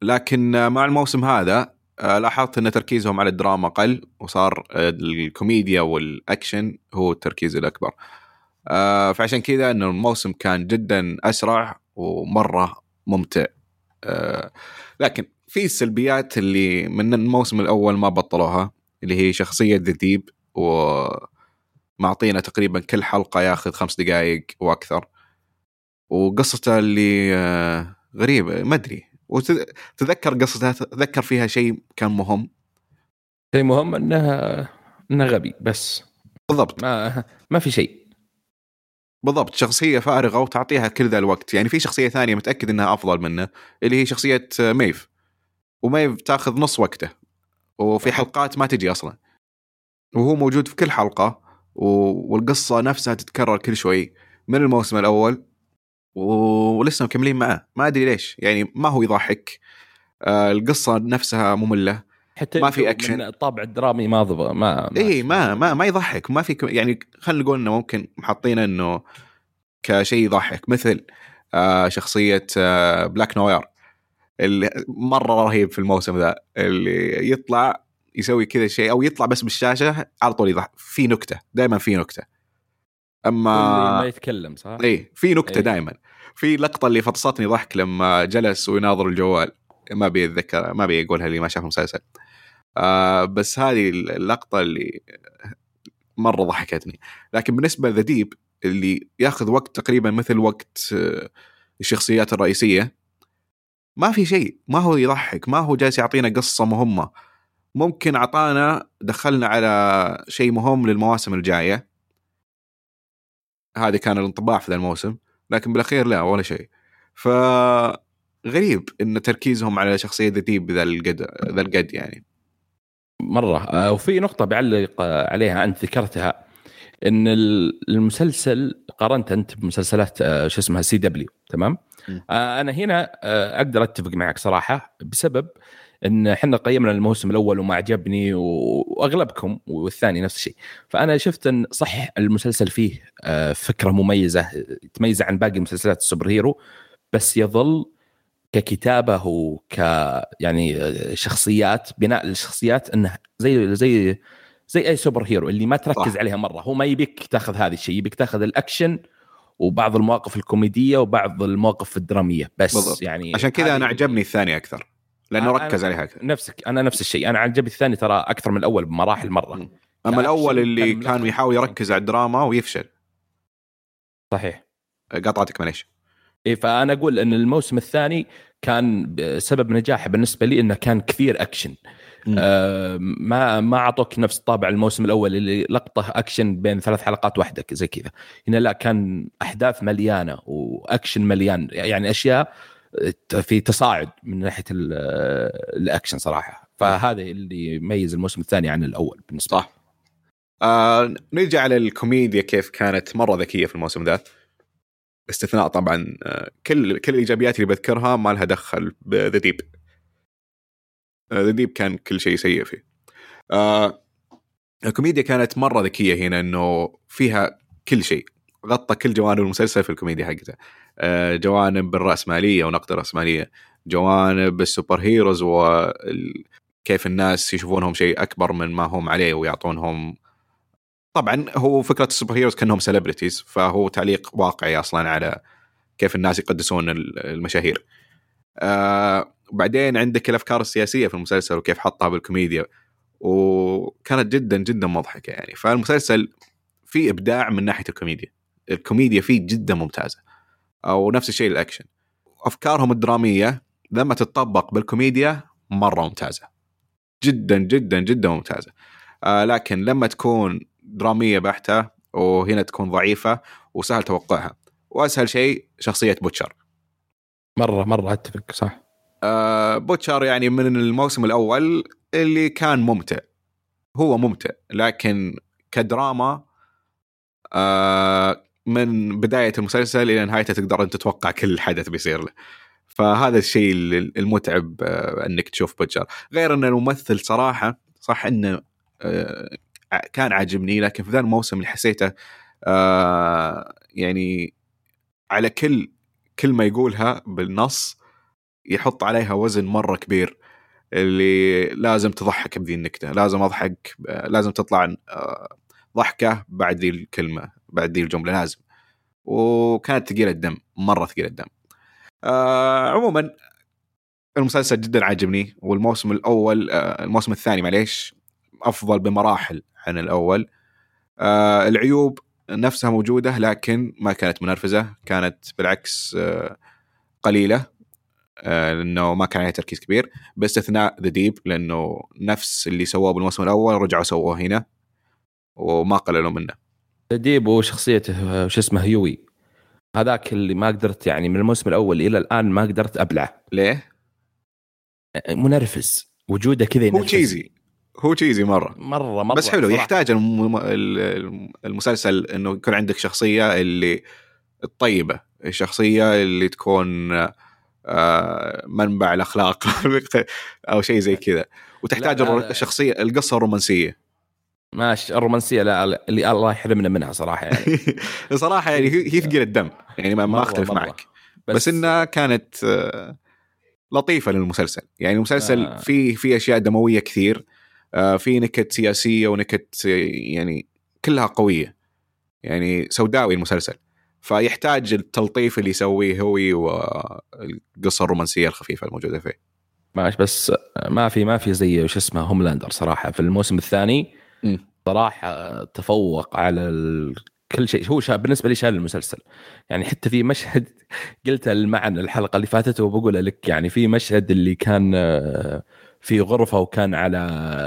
لكن مع الموسم هذا آه، لاحظت إن تركيزهم على الدراما قل وصار الكوميديا والأكشن هو التركيز الأكبر. آه، فعشان كذا إنه الموسم كان جدا أسرع ومرة ممتع. آه، لكن في السلبيات اللي من الموسم الأول ما بطلوها اللي هي شخصية ذيب ومعطينا تقريبا كل حلقة ياخذ خمس دقائق وأكثر. وقصته اللي غريبة ما أدري. وتذكر قصتها تذكر فيها شيء كان مهم؟ شيء مهم إنها انه غبي بس. بالضبط. ما ما في شيء. بالضبط. شخصية فارغة وتعطيها كل ذا الوقت. يعني في شخصية ثانية متأكد إنها أفضل منه اللي هي شخصية ميف. وميف تأخذ نص وقته. وفي حلقات ما تجي أصلا. وهو موجود في كل حلقة والقصة نفسها تتكرر كل شوي. من الموسم الأول؟ ولسه مكملين معاه ما أدري ليش. يعني ما هو يضحك. آه القصة نفسها مملة. حتى ما في اكشن الطابع الدرامي ما ضبط ما, ما اي ما ما ما يضحك. ما في يعني خلينا نقول إنه ممكن محطينه إنه كشيء يضحك. مثل آه شخصية آه Black Noir اللي مرة رهيب في الموسم ذا. اللي يطلع يسوي كذا شيء أو يطلع بس بالشاشة على طول يضحك. في نكتة. دائما في نكتة. أما ما يتكلم صح؟ اي في نكتة إيه. دائما في لقطة اللي فطستني ضحك لما جلس ويناظر الجوال. ما أبي أتذكر ما أبي أقولها اللي ما شاف المسلسل. آه بس هذه اللقطة اللي مرة ضحكتني. لكن بالنسبة ل The Deep اللي ياخذ وقت تقريبا مثل وقت آه، الشخصيات الرئيسية ما في شيء. ما هو يضحك ما هو جالس يعطينا قصة مهمة. ممكن أعطانا دخلنا على شيء مهم للمواسم الجاية. هذا كان الانطباع في ذا الموسم لكن بالأخير لا ولا شيء. ف غريب إن تركيزهم على شخصية The Deep ذا القد ذا القد يعني. مرة آه، وفي نقطة بعلق عليها أنت ذكرتها إن ال- المسلسل قارنت أنت بمسلسلات آه، شو اسمها CW تمام؟ م. آه، أنا هنا أقدر أتفق معك صراحة بسبب إن إحنا قيمنا الموسم الأول وما عجبني وأغلبكم والثاني نفس الشيء فأنا شفت إن صح المسلسل فيه آه، فكرة مميزة تميز عن باقي مسلسلات ال superhero بس يظل ككتابة وك يعني شخصيات بناء الشخصيات إنه زي زي زي أي superhero اللي ما تركز صح. عليها مرة هو ما يبيك تاخذ هذا الشيء يبيك تاخذ الأكشن وبعض المواقف الكوميدية وبعض المواقف الدرامية بس بالضبط. يعني عشان كذا أنا عجبني الثاني أكثر لأنه ركز عليها. نفسك أنا نفس الشيء. أنا عجبني الثاني ترى أكثر من الأول بمراحل مرة. أما الأول اللي كان كان. يحاول يركز على الدراما ويفشل. صحيح. قطعتك معليش. اي فأنا أقول إن الموسم الثاني كان سبب نجاحه بالنسبة لي إنه كان كثير أكشن. آه ما ما أعطوك نفس طابع الموسم الأول اللي لقطة أكشن بين ثلاث حلقات واحدة زي كذا. هنا لا كان أحداث مليانة وأكشن مليان يعني أشياء في تصاعد من ناحية ال- الأكشن صراحة. فهذا اللي يميز الموسم الثاني عن الأول بالنسبة صح. آه نرجع على الكوميديا كيف كانت مرة ذكية في الموسم ذا. باستثناء طبعا آه، كل كل الإيجابيات اللي بذكرها ما لها دخل ب The Deep The Deep كان كل شيء سيء فيه. آه الكوميديا كانت مرة ذكية هنا إنه فيها كل شيء. غطى كل جوانب المسلسل في الكوميديا حقته. جوانب الرأسمالية ونقد الرأسمالية جوانب ال superheroes وكيف الناس يشوفونهم شيء أكبر من ما هم عليه ويعطونهم طبعا هو فكرة ال superheroes كأنهم celebrities فهو تعليق واقعي أصلا على كيف الناس يقدسون ال- المشاهير. آه وبعدين عندك الأفكار السياسية في المسلسل وكيف حطها بالكوميديا وكانت جدا جدا مضحكة يعني فالمسلسل فيه إبداع من ناحية الكوميديا. الكوميديا فيه جدا ممتازة. أو نفس الشيء الأكشن. أفكارهم الدرامية لما تتطبق بالكوميديا مرة ممتازة. جدا جدا جدا ممتازة. آه لكن لما تكون درامية بحتة وهنا تكون ضعيفة وسهل توقعها وأسهل شيء شخصية بوتشر مرة مرة أتفق صح آه بوتشر يعني من الموسم الأول اللي كان ممتع هو ممتع لكن كدراما آه من بداية المسلسل إلى نهايته تقدر أنت تتوقع كل حدث بيصير له. فهذا الشيء المتعب آه إنك تشوف بوتشر غير إن الممثل صراحة صح إنه آه كان عاجبني لكن في ذا الموسم اللي حسيته آه يعني على كل كلمه يقولها بالنص يحط عليها وزن مرة كبير اللي لازم تضحك بذي النكتة لازم أضحك لازم تطلع ضحكة بعد ذي الكلمة. بعد ذي الجمله لازم وكانت ثقيله الدم مرة ثقيله الدم. آه عموما المسلسل جدا عاجبني والموسم الأول آه الموسم الثاني معليش أفضل بمراحل عن الأول. آه العيوب نفسها موجودة لكن ما كانت منرفزة كانت بالعكس آه قليلة آه لأنه ما كان عليها تركيز كبير. باستثناء ذا ديب لأنه نفس اللي سووه بالموسم الأول رجعوا سووه هنا وما قللوا منه. ديب وشخصيته شو اسمه هيوي هذاك اللي ما قدرت يعني من الموسم الأول إلى الآن ما قدرت أبلعه ليه؟ منرفز وجوده كذا هو. تشيزي هو تشيزي مرة مرة مرة بس حلو صراحة. يحتاج الم- ال- المسلسل إنه يكون عندك شخصية اللي الطيبة الشخصية اللي تكون آه، منبع الأخلاق أو شيء زي كذا وتحتاج. الشخصية القصة الرومانسية ماشي الرومانسية لا اللي الله يحرمنا منها صراحة يعني صراحة يعني هي ثقيل الدم يعني ما, ما أختلف مرة. معك بس, إنها كانت آه، لطيفة للمسلسل يعني المسلسل آه. فيه فيه أشياء دموية كثير آه، في نكت سياسية ونكت آه، يعني كلها قوية يعني سوداوي المسلسل فيحتاج التلطيف اللي يسويه هو والقصة الرومانسية الخفيفة الموجودة فيه ماشي بس ما في ما في زي وش اسمه هوملاندر صراحة في الموسم الثاني. صراحة تفوق على ال... كل شيء. هو شا... بالنسبة لي شال المسلسل. يعني حتى في مشهد قلت معنا الحلقة اللي فاتت وبقولها لك يعني في مشهد اللي كان آه، في غرفة وكان على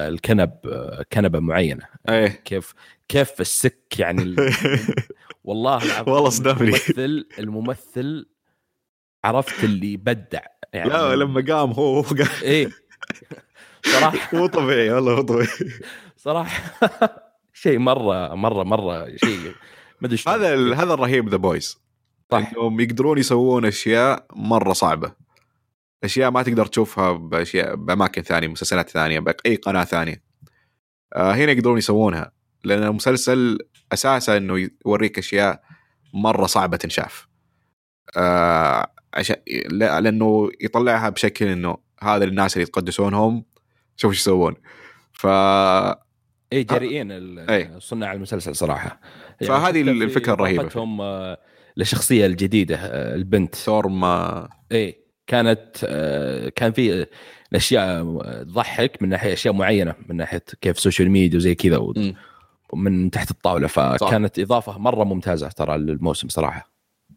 الكنب آه، كنبة معينة. إيه. كيف كيف السك يعني ال... والله والله صدمني. الممثل الممثل عرفت اللي بدع. يعني لا لما قام هو قام. إيه. صراحة مو طبيعي والله مو طبيعي. صراحة شيء مرة مرة مرة شيء ما أدري. هذا هذا الرهيب The Boys صح. إنهم يقدرون يسوون أشياء مرة صعبة. أشياء ما تقدر تشوفها بأشياء بأماكن ثانية مسلسلات ثانية بأي قناة ثانية. آه هنا يقدرون يسوونها. لأن المسلسل أساسا إنه يوريك أشياء مرة صعبة تنشاف. آه عشان لا- لأنه يطلعها بشكل إنه هذا الناس اللي يتقدسونهم شوف إيش يسوون. ف اي جريئين ال- إيه. صناع المسلسل صراحة. فهذه حتى في الفكرة الرهيبة. فيه. إضافتهم، آه، للشخصيه الجديدة آه، البنت. ثورم آه، إيه كانت آه، كان في أشياء تضحك من ناحية أشياء معينة من ناحية كيف social media وزي كذا. ومن تحت الطاولة. فكانت إضافة مرة ممتازة ترى للموسم صراحة.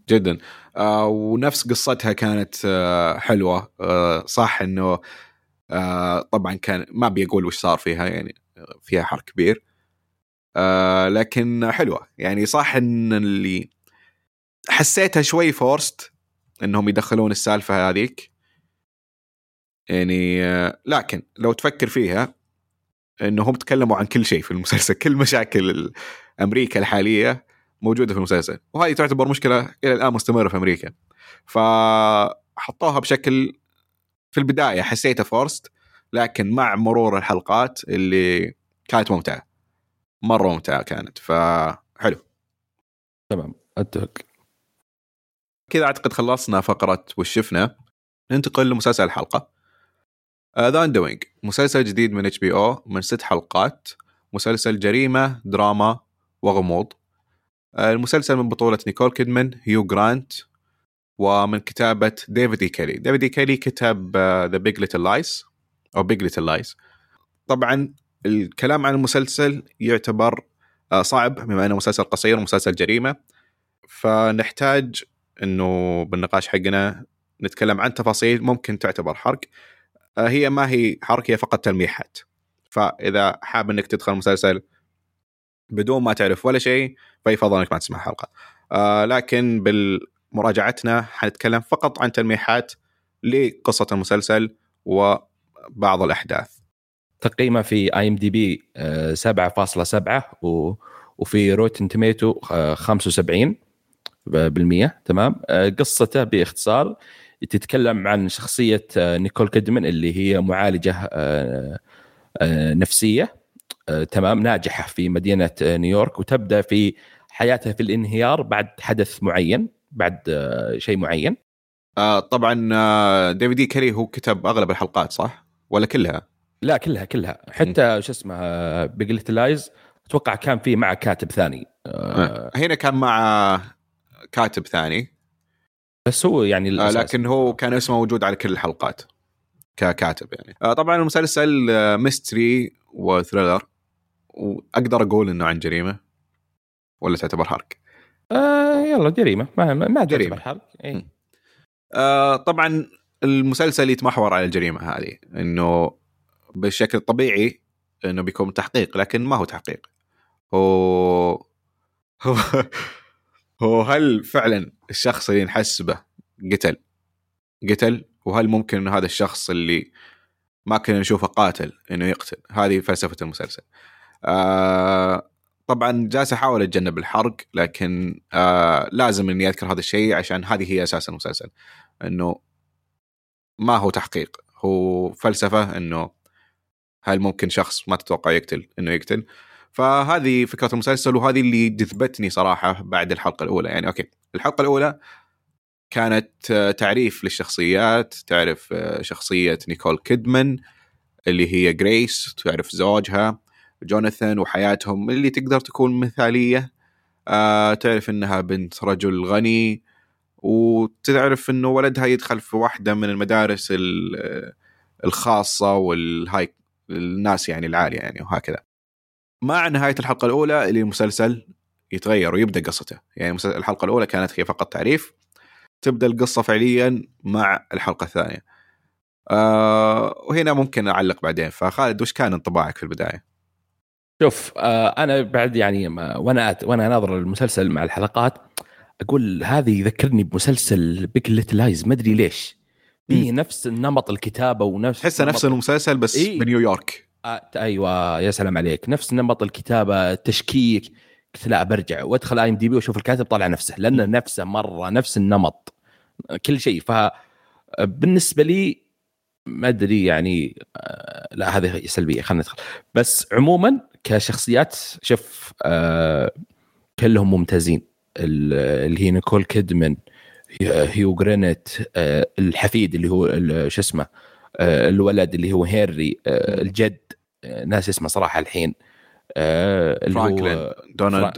جدا. آه ونفس قصتها كانت آه حلوة. آه صح إنه آه طبعا كان ما ابي أقول وش صار فيها يعني. فيها حرق كبير. آه لكن حلوة. يعني صح إن اللي حسيتها شوي فورست إنهم يدخلون السالفة هذيك. يعني آه لكن لو تفكر فيها إنهم تكلموا عن كل شيء في المسلسل. كل مشاكل أمريكا الحالية موجودة في المسلسل. وهذه تعتبر مشكلة إلى الآن مستمرة في أمريكا. فحطوها بشكل في البداية حسيتها فورست لكن مع مرور الحلقات اللي كانت ممتعة. مرة ممتعة كانت فحلو تمام أتفق. كذا أعتقد خلصنا فقرة وش شفنا. ننتقل لمسلسل الحلقة. The Undoing مسلسل جديد من HBO من ست حلقات. مسلسل جريمة دراما وغموض. آه، المسلسل من بطولة نيكول كيدمان هيو جرانت ومن كتابة ديفيد إي كيلي. ديفيد إي كيلي كتب The Big Little Lies أو Big Little Lies طبعا الكلام عن المسلسل يعتبر آه، صعب بما إنه مسلسل قصير ومسلسل جريمة. فنحتاج إنه بالنقاش حقنا نتكلم عن تفاصيل ممكن تعتبر حرق. آه، هي ما هي حرق هي فقط تلميحات. فإذا حاب إنك تدخل المسلسل بدون ما تعرف ولا شيء فيفضل إنك ما تسمع الحلقة. آه لكن بمراجعتنا حنتكلم فقط عن تلميحات لقصة المسلسل وبعض الأحداث. تقييمه في اي ام دي بي 7.7 و... وفي Rotten Tomatoes 75 بالمية تمام؟ آه، قصته باختصار تتكلم عن شخصية آه، نيكول كيدمان اللي هي معالجة آه، نفسية تمام؟ ناجحة في مدينة نيويورك وتبدأ في حياتها في الانهيار بعد حدث معين بعد شيء معين. طبعا ديفيد إي كيلي هو كتب أغلب الحلقات صح؟ ولا كلها لا كلها كلها حتى شو اسمه Big Little Lies أتوقع كان في معه كاتب ثاني آه، آه. هنا كان مع كاتب ثاني بس هو يعني آه الأساس. لكن هو كان اسمه موجود على كل الحلقات ككاتب يعني آه طبعا المسلسل آه mystery و thriller وأقدر أقول إنه عن جريمة ولا تعتبر حرق آه يلا جريمة ما ما. تعتبر حرق. إيه. آه طبعا المسلسل يتمحور على الجريمة هذه إنه بشكل طبيعي إنه بيكون تحقيق لكن ما هو تحقيق. هو هو هو هل فعلا الشخص اللي نحسبه قتل؟ قتل؟ وهل ممكن إنه هذا الشخص اللي ما كنا نشوفه قاتل إنه يقتل؟ هذه فلسفة المسلسل. آه طبعا جالس أحاول أتجنب الحرق لكن آه لازم إني أذكر هذا الشيء عشان هذه هي أساس المسلسل. إنه ما هو تحقيق؟ هو فلسفة إنه هل ممكن شخص ما تتوقع يقتل؟ إنه يقتل. فهذه فكرة المسلسل وهذه اللي جذبتني صراحة بعد الحلقة الأولى. يعني okay الحلقة الأولى كانت تعريف للشخصيات. تعرف آه، شخصية نيكول كيدمان اللي هي جريس. تعرف زوجها جوناثان وحياتهم اللي تقدر تكون مثالية. آه تعرف إنها بنت رجل غني. وتعرف إنه ولدها يدخل في واحدة من المدارس الخاصة والهاي الناس يعني العالية يعني وهكذا. مع نهاية الحلقة الأولى اللي المسلسل يتغير ويبدأ قصته. يعني الحلقة الأولى كانت هي فقط تعريف. تبدأ القصة فعليا مع الحلقة الثانية. آه وهنا ممكن أعلق بعدين. فخالد وش كان انطباعك في البداية؟ شوف آه أنا بعد يعني وأنا وأنا ناظر المسلسل مع الحلقات أقول هذه يذكرني بمسلسل Big Little Lies ما أدري ليش. فيه نفس نمط الكتابة ونفس تحسه نفس المسلسل بس إيه؟ بنيويورك آه أيوه يا سلام عليك. نفس نمط الكتابة التشكيك. قلت لا برجع. وأدخل IMDb وأشوف الكاتب طالع نفسه لأنه نفسه مرة نفس النمط. كل شيء. ف بالنسبة لي ما أدري يعني آه، لا هذه سلبية. خلينا ندخل. بس عموما كشخصيات شوف آه كلهم ممتازين. اللي هي نيكول كيدمن هيو جرانت آه الحفيد اللي هو شو اسمه آه الولد اللي هو هنري آه الجد. ناسي اسمه صراحة الحين. آه فرانكلين دونالد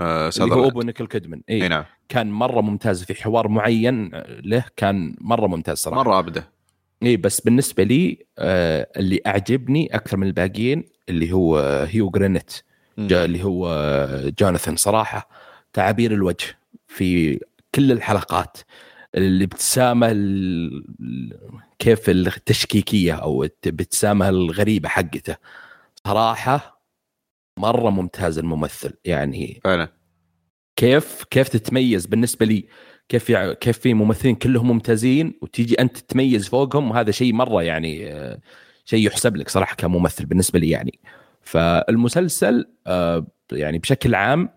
آه اللي هو أبو نيكول كيدمن إي نعم. كان مرة ممتاز في حوار معين له كان مرة ممتاز صراحة. مرة أبدع اي بس بالنسبة لي آه اللي أعجبني أكثر من الباقيين اللي هو هيو جرانت اللي هو جوناثان صراحة. تعابير الوجه في كل الحلقات. الابتسامة كيف التشكيكية أو الابتسامة الغريبة حقته. صراحة مرة ممتاز الممثل يعني فعلا كيف كيف تتميز بالنسبة لي كيف كيف في ممثلين كلهم ممتازين وتيجي أنت تتميز فوقهم وهذا شيء مرة يعني شيء يحسب لك صراحة كممثل بالنسبة لي يعني. فالمسلسل آه، يعني بشكل عام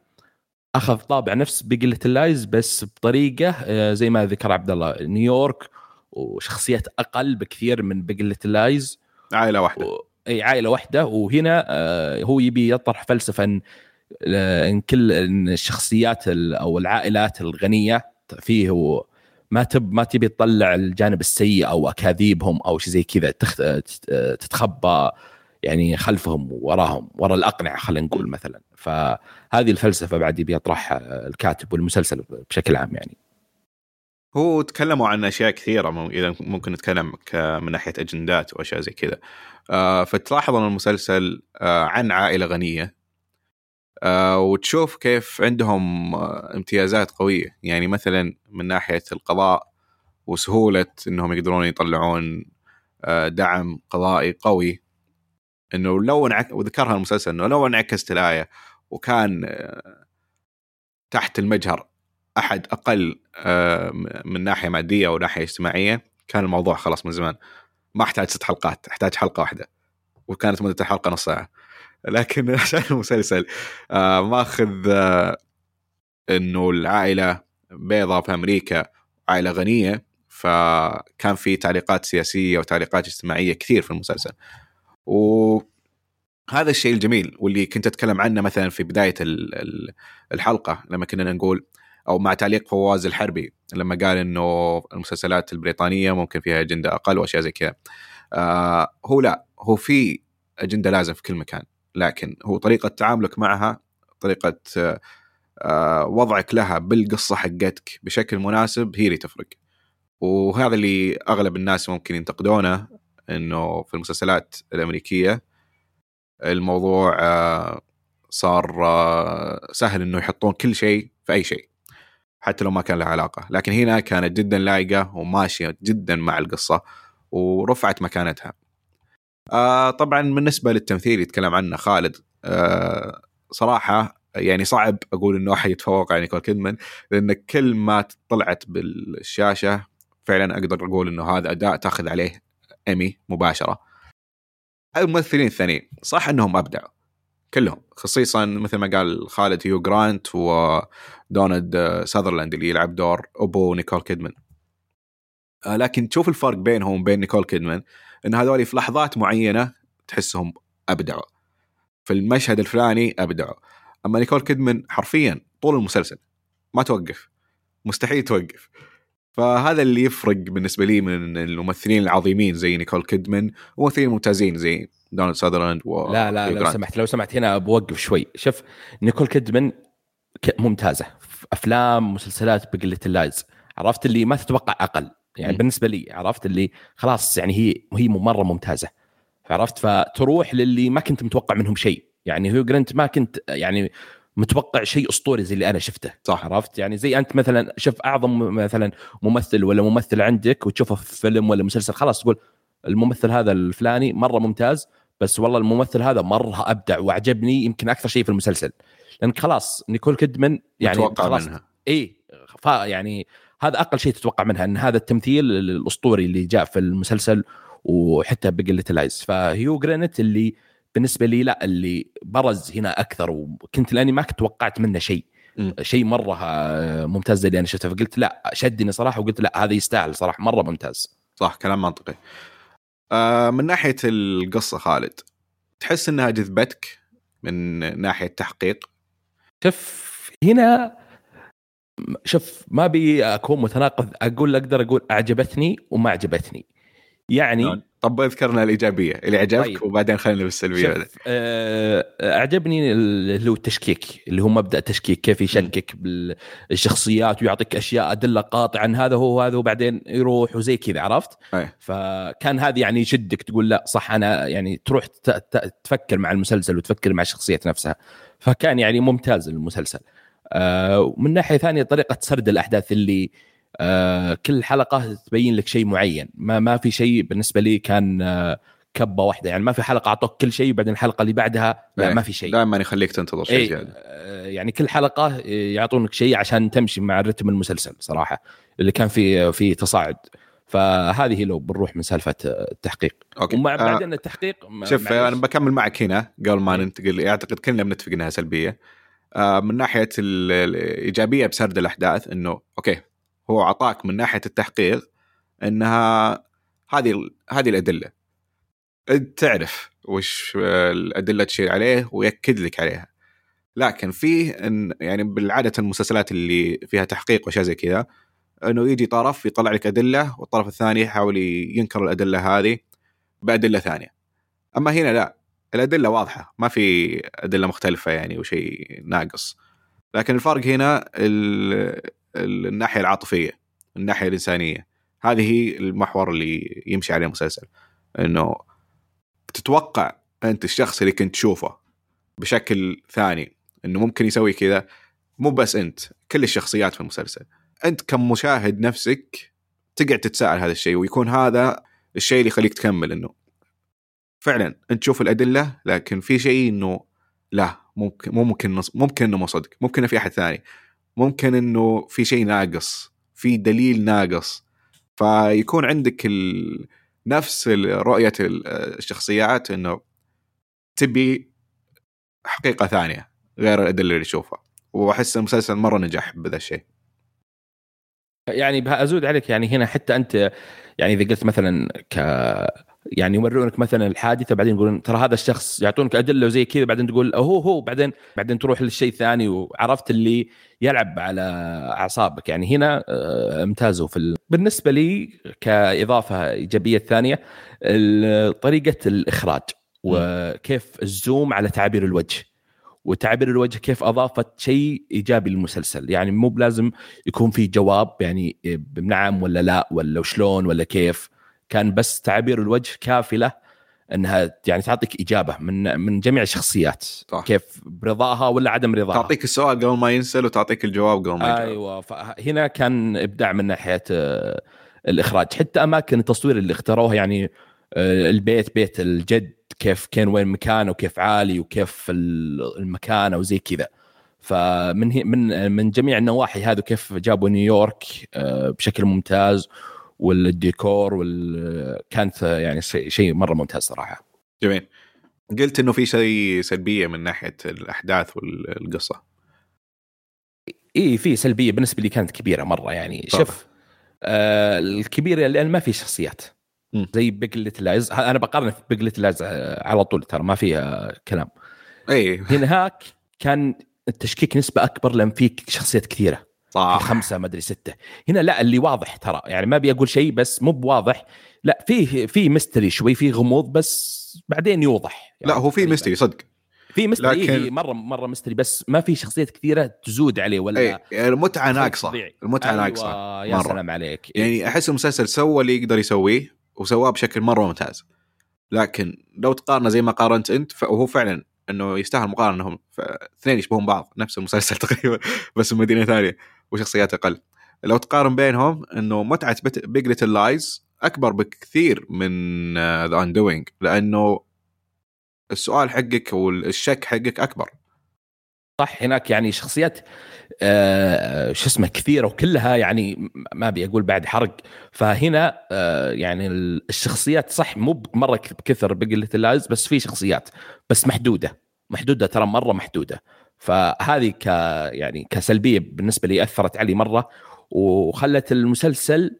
أخذ طابع نفس Big Little Lies بس بطريقة آه، زي ما ذكر عبد الله نيويورك وشخصيات أقل بكثير من Big Little Lies عائلة واحدة. و... إي عائلة واحدة. وهنا هو يبي يطرح فلسفه ان إن كل إن الشخصيات أو العائلات الغنية فيه ما تب ما تبي تطلع الجانب السيء أو أكاذيبهم أو شيء زي كذا. تتخبى. خلفهم وراهم ورا الأقنعة خلينا نقول مثلا. فهذه الفلسفة بعد يبي يطرحها الكاتب والمسلسل بشكل عام يعني. هو تكلموا عن أشياء كثيرة إذا ممكن نتكلم من ناحية أجندات وأشياء زي كذا. آه، فتلاحظ أن المسلسل آه، عن عائلة غنية. آه، وتشوف كيف عندهم آه، امتيازات قوية. يعني مثلا من ناحية القضاء وسهولة إنهم يقدرون يطلعون آه، دعم قضائي قوي. إنه لو انعك وذكرها المسلسل إنه لو انعكست الآية وكان تحت المجهر أحد أقل من ناحية مادية أو ناحية اجتماعية كان الموضوع خلاص من زمان. ما أحتاج ست حلقات أحتاج حلقة واحدة وكانت مدة الحلقة نص ساعة. لكن عشان المسلسل آه ماخذ آه إنه العائلة بيضاء في أمريكا عائلة غنية فكان في تعليقات سياسية وتعليقات اجتماعية كثير في المسلسل. وهذا الشيء الجميل واللي كنت أتكلم عنه مثلا في بداية الحلقة لما كنا نقول أو مع تعليق فواز الحربي لما قال إنه المسلسلات البريطانية ممكن فيها أجندة أقل وأشياء زي كذا. آه هو لا هو في أجندة لازم في كل مكان لكن هو طريقة تعاملك معها طريقة آه، وضعك لها بالقصة حقتك بشكل مناسب هي اللي تفرق. وهذا اللي أغلب الناس ممكن ينتقدونه إنه في المسلسلات الأمريكية الموضوع آه، صار آه، سهل إنه يحطون كل شيء في أي شيء حتى لو ما كان له علاقة. لكن هنا كانت جدا لايقة وماشية جدا مع القصة ورفعت مكانتها. آه طبعا بالنسبة للتمثيل يتكلم عنه خالد صراحة يعني صعب أقول إنه أحد يتفوق على نيكول كيدمان لأن كل ما طلعت بالشاشة فعلا أقدر أقول إنه هذا أداء تأخذ عليه ايمي مباشرة. الممثلين الثانيين صح إنهم ابدعوا كلهم. خصيصا مثل ما قال خالد هيو جرانت ودونالد ساذرلاند اللي يلعب دور أبو نيكول كيدمان. آه لكن تشوف الفرق بينهم وبين نيكول كيدمان إن هذول في لحظات معينة تحسهم ابدعوا في المشهد الفلاني ابدعوا أما نيكول كيدمن حرفيا طول المسلسل ما توقف. مستحيل توقف. فهذا اللي يفرق بالنسبة لي من الممثلين العظيمين زي نيكول كيدمان وممثلين ممتازين زي دونالد ساذرلاند و لا لا لو. سمحت لو سمحت هنا بوقف شوي. شوف نيكول كيدمان ممتازة. في أفلام مسلسلات Big Little Lies. عرفت اللي ما تتوقع أقل. يعني مم. بالنسبة لي عرفت اللي خلاص يعني هي هي مرة ممتازة. عرفت؟ فتروح للي ما كنت متوقع منهم شيء. يعني هيو جرانت ما كنت يعني متوقع شيء أسطوري زي اللي أنا شفته. صح. عرفت؟ يعني زي أنت مثلا شوف أعظم مثلا ممثل ولا ممثل عندك وتشوفه في فيلم ولا مسلسل خلاص تقول الممثل هذا الفلاني مرة ممتاز بس والله الممثل هذا مرة أبدع وأعجبني يمكن أكثر شيء في المسلسل. لانك خلاص نيكول كيدمان يعني متوقع خلاص منها. اي يعني هذا أقل شيء تتوقع منها إن هذا التمثيل الأسطوري اللي جاء في المسلسل وحتى Big Little Lies فهيو جرانت اللي بالنسبة لي لا اللي برز هنا أكثر وكنت لأني ما كنت توقعت منه شيء. شيء مرة آه، ممتاز اللي أنا شفته. فقلت لا شدني صراحة وقلت لا هذا يستاهل صراحة مرة ممتاز. صح كلام منطقي. آه من ناحية القصة خالد تحس إنها جذبتك من ناحية تحقيق؟ شوف هنا شوف ما ابي أكون متناقض أقول أقدر أقول أعجبتني وما عجبتني يعني طب اذكر لنا الإيجابية اللي عجبك طيب. وبعدين خلينا بالسلبيه بعدين. آه، أعجبني اللي هو التشكيك اللي هو مبدأ تشكيك كيف يشكك بالشخصيات ويعطيك أشياء أدلة قاطعة عن هذا هو هذا وبعدين يروح وزي كذا عرفت؟ أي. فكان هذه يعني يشدك تقول لا صح أنا يعني تروح تفكر مع المسلسل وتفكر مع الشخصيات نفسها فكان يعني ممتاز المسلسل آه، ومن ناحية ثانية طريقة سرد الأحداث اللي آه، كل حلقة تبين لك شيء معين. ما ما في شيء بالنسبة لي كان آه، كبة واحدة. يعني ما في حلقة أعطوك كل شيء بعدين الحلقة اللي بعدها لا إيه. ما في شيء. دائما يخليك تنتظر شيء إيه زيادة. آه، يعني كل حلقة آه، يعطونك شيء عشان تمشي مع الرتم المسلسل صراحة اللي كان في في تصاعد. فهذه لو بنروح من سالفة آه، التحقيق. أوكي. ومع آه بعدين التحقيق شوف. أنا بكمل معك هنا قبل ما إيه. ننتقل. أعتقد كلنا بنتفق إنها سلبية. آه من ناحية ال- الايجابيه بسرد الأحداث إنه أوكي هو اعطاك من ناحية التحقيق إنها هذه هذه الأدلة. أنت تعرف وش الأدلة تشير عليه ويأكد لك عليها. لكن فيه إن يعني بالعادة المسلسلات اللي فيها تحقيق وأشياء زي كذا إنه يجي طرف يطلع لك أدلة والطرف الثاني يحاول ينكر الأدلة هذه بأدلة ثانية. أما هنا لا الأدلة واضحة ما في أدلة مختلفة يعني وشيء ناقص. لكن الفرق هنا الناحية العاطفية الناحية الإنسانية. هذه هي المحور اللي يمشي عليه المسلسل إنه تتوقع أنت الشخص اللي كنت تشوفه بشكل ثاني إنه ممكن يسوي كذا مو بس أنت كل الشخصيات في المسلسل. أنت كمشاهد نفسك تقعد تتساءل هذا الشيء ويكون هذا الشيء اللي يخليك تكمل إنه فعلا أنت تشوف الأدلة لكن في شيء إنه لا ممكن مو ممكن ممكن إنه مو صدق ممكن في أحد ثاني. ممكن إنه في شيء ناقص في دليل ناقص. فيكون عندك ال... نفس ال- الشخصيات إنه تبي حقيقة ثانية غير الأدلة اللي تشوفها. وأحس المسلسل مرة نجح بهذا الشيء. يعني أزود عليك يعني هنا حتى أنت يعني إذا قلت مثلا ك يعني يورونك مثلا الحادثة بعدين يقولون ترى هذا الشخص يعطونك ادله وزي كذا بعدين تقول هو هو بعدين بعدين تروح للشيء الثاني وعرفت اللي يلعب على أعصابك. يعني هنا آه، امتازوا في ال... بالنسبة لي كإضافة إيجابية ثانية طريقة الإخراج وكيف الزوم على تعابير الوجه. وتعبير الوجه كيف أضافت شيء إيجابي للمسلسل. يعني مو بلازم يكون في جواب يعني بنعم ولا لا ولا وشلون ولا كيف. كان بس تعبير الوجه كافي له إنها يعني تعطيك إجابة من من جميع الشخصيات. صح. كيف برضاها ولا عدم رضاها. تعطيك السؤال قبل ما ينسأل وتعطيك الجواب قبل ما يجاوب. أيوه فهنا كان إبداع من ناحية آه، الإخراج. حتى أماكن التصوير اللي اختاروها يعني آه، البيت بيت الجد كيف كان وين مكانه وكيف عالي وكيف ال- المكان وزي كذا. فمن من من جميع النواحي هذا كيف جابوا نيويورك آه، بشكل ممتاز. والديكور وال كانت يعني شيء مرة ممتاز صراحة. جميل. قلت إنه في شيء سلبية من ناحية الأحداث والقصة. إي في سلبية بالنسبة لي كانت كبيرة مرة يعني. طبعا. شوف آه الكبيرة لأن ما في شخصيات. مم. زي Big Little Lies أنا بقارن في Big Little Lies على طول ترى ما فيها كلام. إي. هناك كان التشكيك نسبة أكبر لأن فيه شخصيات كثيرة. صح. خمسه ما أدري ستة. هنا لا اللي واضح ترى. يعني ما أبي أقول شيء بس مو بواضح. لا فيه في mystery شوي في غموض بس بعدين يوضح. لا هو في. mystery صدق. في mystery لكن- لكن... مرة مرة mystery بس ما في شخصيات كثيرة تزود عليه ولا اي يعني المتعة ناقصة. المتعة أيوة ناقصة. يا مرة. سلام عليك. يعني أحس المسلسل سوى اللي يقدر يسويه وسواه بشكل مرة ممتاز. لكن لو تقارنه زي ما قارنت أنت فهو فعلا إنه يستاهل مقارنة انهم اثنين يشبهون بعض نفس المسلسل تقريبا بس من مدينة ثانية. وشخصيات أقل. لو تقارن بينهم إنه متعة Big Little Lies أكبر بكثير من The Undoing لأنه السؤال حقك والشك حقك أكبر. صح هناك يعني شخصيات آه شو اسمه كثيرة وكلها يعني ما أبي أقول بعد حرق. فهنا آه يعني ال- الشخصيات صح مو مرة بكثر Big Little Lies بس في شخصيات بس محدودة. محدودة ترى مرة محدودة. فهذه ك يعني كسلبية بالنسبة لي أثرت علي مرة وخلت المسلسل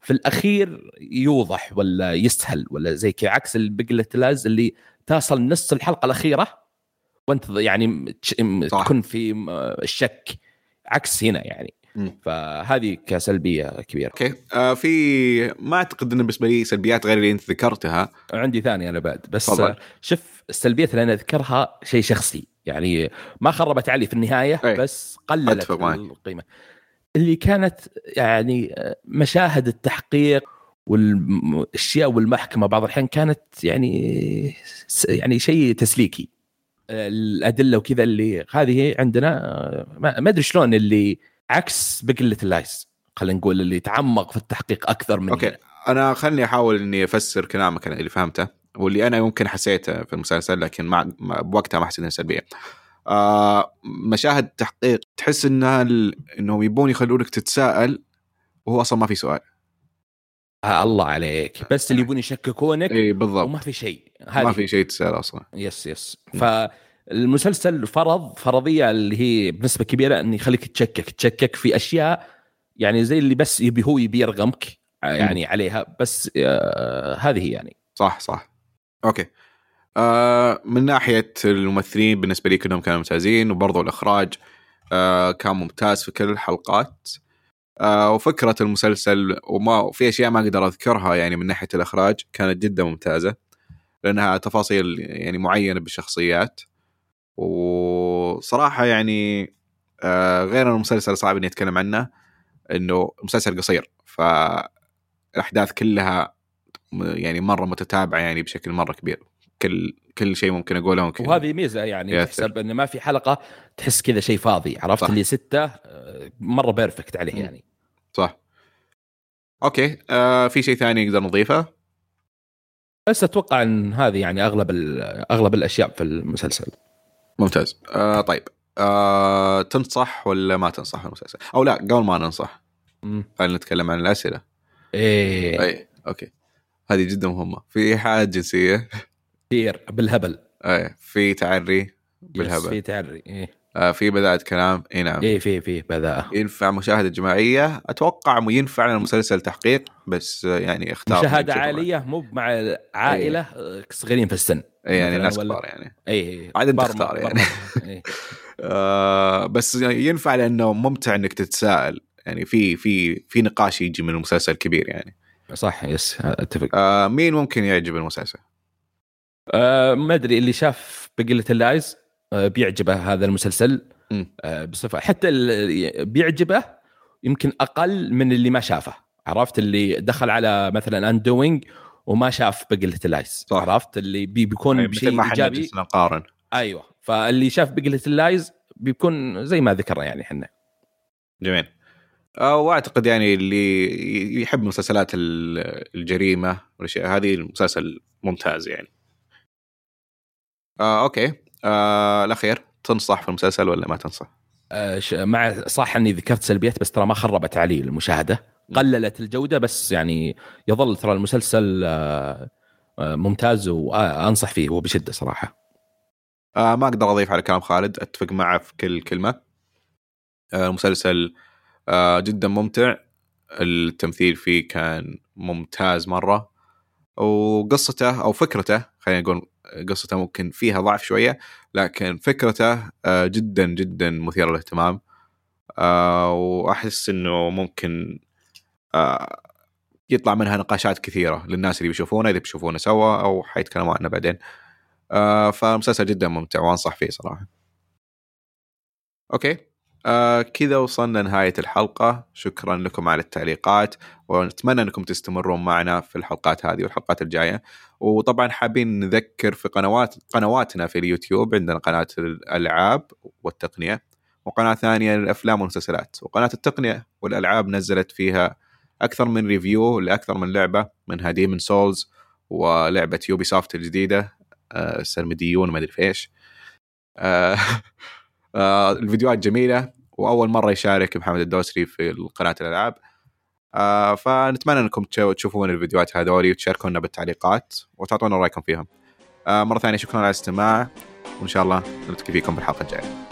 في الأخير يوضح ولا يسهل ولا زي كذا عكس Big Little Lies اللي تصل نص الحلقة الأخيرة وانت يعني. تكون في الشك عكس هنا يعني. فهذه كسلبية كبيرة أوكي آه في ما أعتقد انه بالنسبة لي سلبيات غير اللي أنت ذكرتها عندي ثاني أنا بعد بس. آه، شوف السلبيات اللي أنا أذكرها شيء شخصي يعني ما خربت علي في النهاية أي. بس قللت. القيمة اللي كانت يعني مشاهد التحقيق والاشياء والمحكمة بعض الأحيان كانت يعني يعني شيء تسليكي الأدلة وكذا اللي هذه عندنا ما أدري شلون اللي عكس Big Little Lies خلينا نقول اللي تعمق في التحقيق أكثر من أوكي هنا. أنا خلني أحاول إني أفسر كلامك أنا اللي فهمته واللي أنا يمكن حسيته في المسلسل لكن ما ما- بوقتها ما حسيت انها سلبية. آه مشاهد تحقيق تحس انها ال... إنهم يبون يخلونك تتساءل وهو أصلا ما في سؤال. آه الله عليك. بس اللي يبون يشككونك اي بالضبط. وما في شيء. ما في شيء تسأل أصلا. يس يس. فالمسلسل فرض فرضية اللي هي بنسبة كبيرة انه يخليك تشكك. تشكك في أشياء يعني زي اللي بس يبي هو يبي يرغمك يعني عليها. بس آه هذه يعني. صح صح. أوكي. آه من ناحية الممثلين بالنسبة لي كلهم كانوا ممتازين وبرضو الإخراج آه كان ممتاز في كل الحلقات. آه وفكرة المسلسل وما في أشياء ما أقدر أذكرها يعني من ناحية الإخراج كانت جدا ممتازة لأنها تفاصيل يعني معينة بالشخصيات وصراحة يعني آه غير المسلسل صعب إني أتكلم عنه إنه مسلسل قصير فالأحداث كلها يعني مرة متتابعة يعني بشكل مرة كبير. كل كل شيء ممكن أقوله ممكن. وهذه ميزة يعني. تحسب انه ما في حلقة تحس كذا شيء فاضي عرفت؟ صح. اللي ستة آه، مرة perfect عليه. يعني. صح. أوكي آه في شيء ثاني نقدر نضيفه؟ بس أتوقع إن هذه يعني أغلب أغلب الأشياء في المسلسل. ممتاز. آه طيب. آه تنصح ولا ما تنصح المسلسل؟ أو لا قبل ما ننصح. خلينا نتكلم عن الأسئلة. إيه. اي أوكي. هذه جدا مهمة. في ايحاءات جنسية. كثير بالهبل. اي في تعري بالهبل. في تعري إيه. آه في بدايه كلام. إي نعم. إيه في في بذاءه ينفع مشاهدة جماعية؟ أتوقع ينفع لنا مسلسل تحقيق بس يعني إختار مشاهدة نشوفه. عائلية مو مع عائلة آه، صغيرين في السن. إي، يعني ناس كبار يعني. اي عاد بر- تختار يعني. إيه. آه بس ينفع لأنه ممتع إنك تتساءل. يعني في في في نقاش يجي من المسلسل كبير يعني. صح yes أتفق. آه مين ممكن يعجب المسلسل؟ آه ما أدري اللي شاف Big Little Lies آه بيعجبه هذا المسلسل. آه بصفة حتى اللي بيعجبه يمكن أقل من اللي ما شافه. عرفت؟ اللي دخل على مثلا Undoing وما شاف Big Little Lies صح. عرفت؟ اللي بي بيكون مثل بشيء ما إيجابي. نقارن. أيوه. فاللي شاف Big Little Lies بيكون زي ما ذكرنا يعني إحنا. جميل. واعتقد يعني اللي يحب مسلسلات ال- الجريمة والأشياء هذه المسلسل ممتاز يعني. آه أوكي. آه الاخير تنصح في المسلسل ولا ما تنصح؟ آه، مع صح إني ذكرت سلبيات بس ترى ما خربت علي المشاهدة. قللت الجودة بس يعني يظل ترى المسلسل آه، آه، ممتاز وانصح فيه وبشدة صراحة. آه ما أقدر أضيف على كلام خالد. أتفق معه في كل كلمة. آه المسلسل آه جدا ممتع. التمثيل فيه كان ممتاز مرة. وقصته أو فكرته خلينا نقول قصته ممكن فيها ضعف شوية لكن فكرته آه جدا جدا مثيره للاهتمام. آه وأحس إنه ممكن آه يطلع منها نقاشات كثيرة للناس اللي بيشوفونه إذا بيشوفونه سوا أو حيتكلموا عنه بعدين. آه فمسلسل جدا ممتع وأنصح فيه صراحة. أوكي. آه كذا وصلنا نهاية الحلقة. شكرا لكم على التعليقات ونتمنى أنكم تستمرون معنا في الحلقات هذه والحلقات الجاية. وطبعا حابين نذكر في قنوات قنواتنا في اليوتيوب عندنا قناة الألعاب والتقنية وقناة ثانية للأفلام والمسلسلات. وقناة التقنية والألعاب نزلت فيها أكثر من review لأكثر من لعبة منها Demon's Souls ولعبة يوبي سوفت الجديدة آه سرمديون ما أدري في إيش. آه آه الفيديوهات جميلة وأول مرة يشارك محمد الدوسري في قناة الألعاب. آه فنتمنى إنكم تشوفون الفيديوهات هذولي وتشاركونا بالتعليقات وتعطونا رأيكم فيهم. آه مرة ثانية شكرا على الاستماع وإن شاء الله نلتقي فيكم بالحلقة الجاية.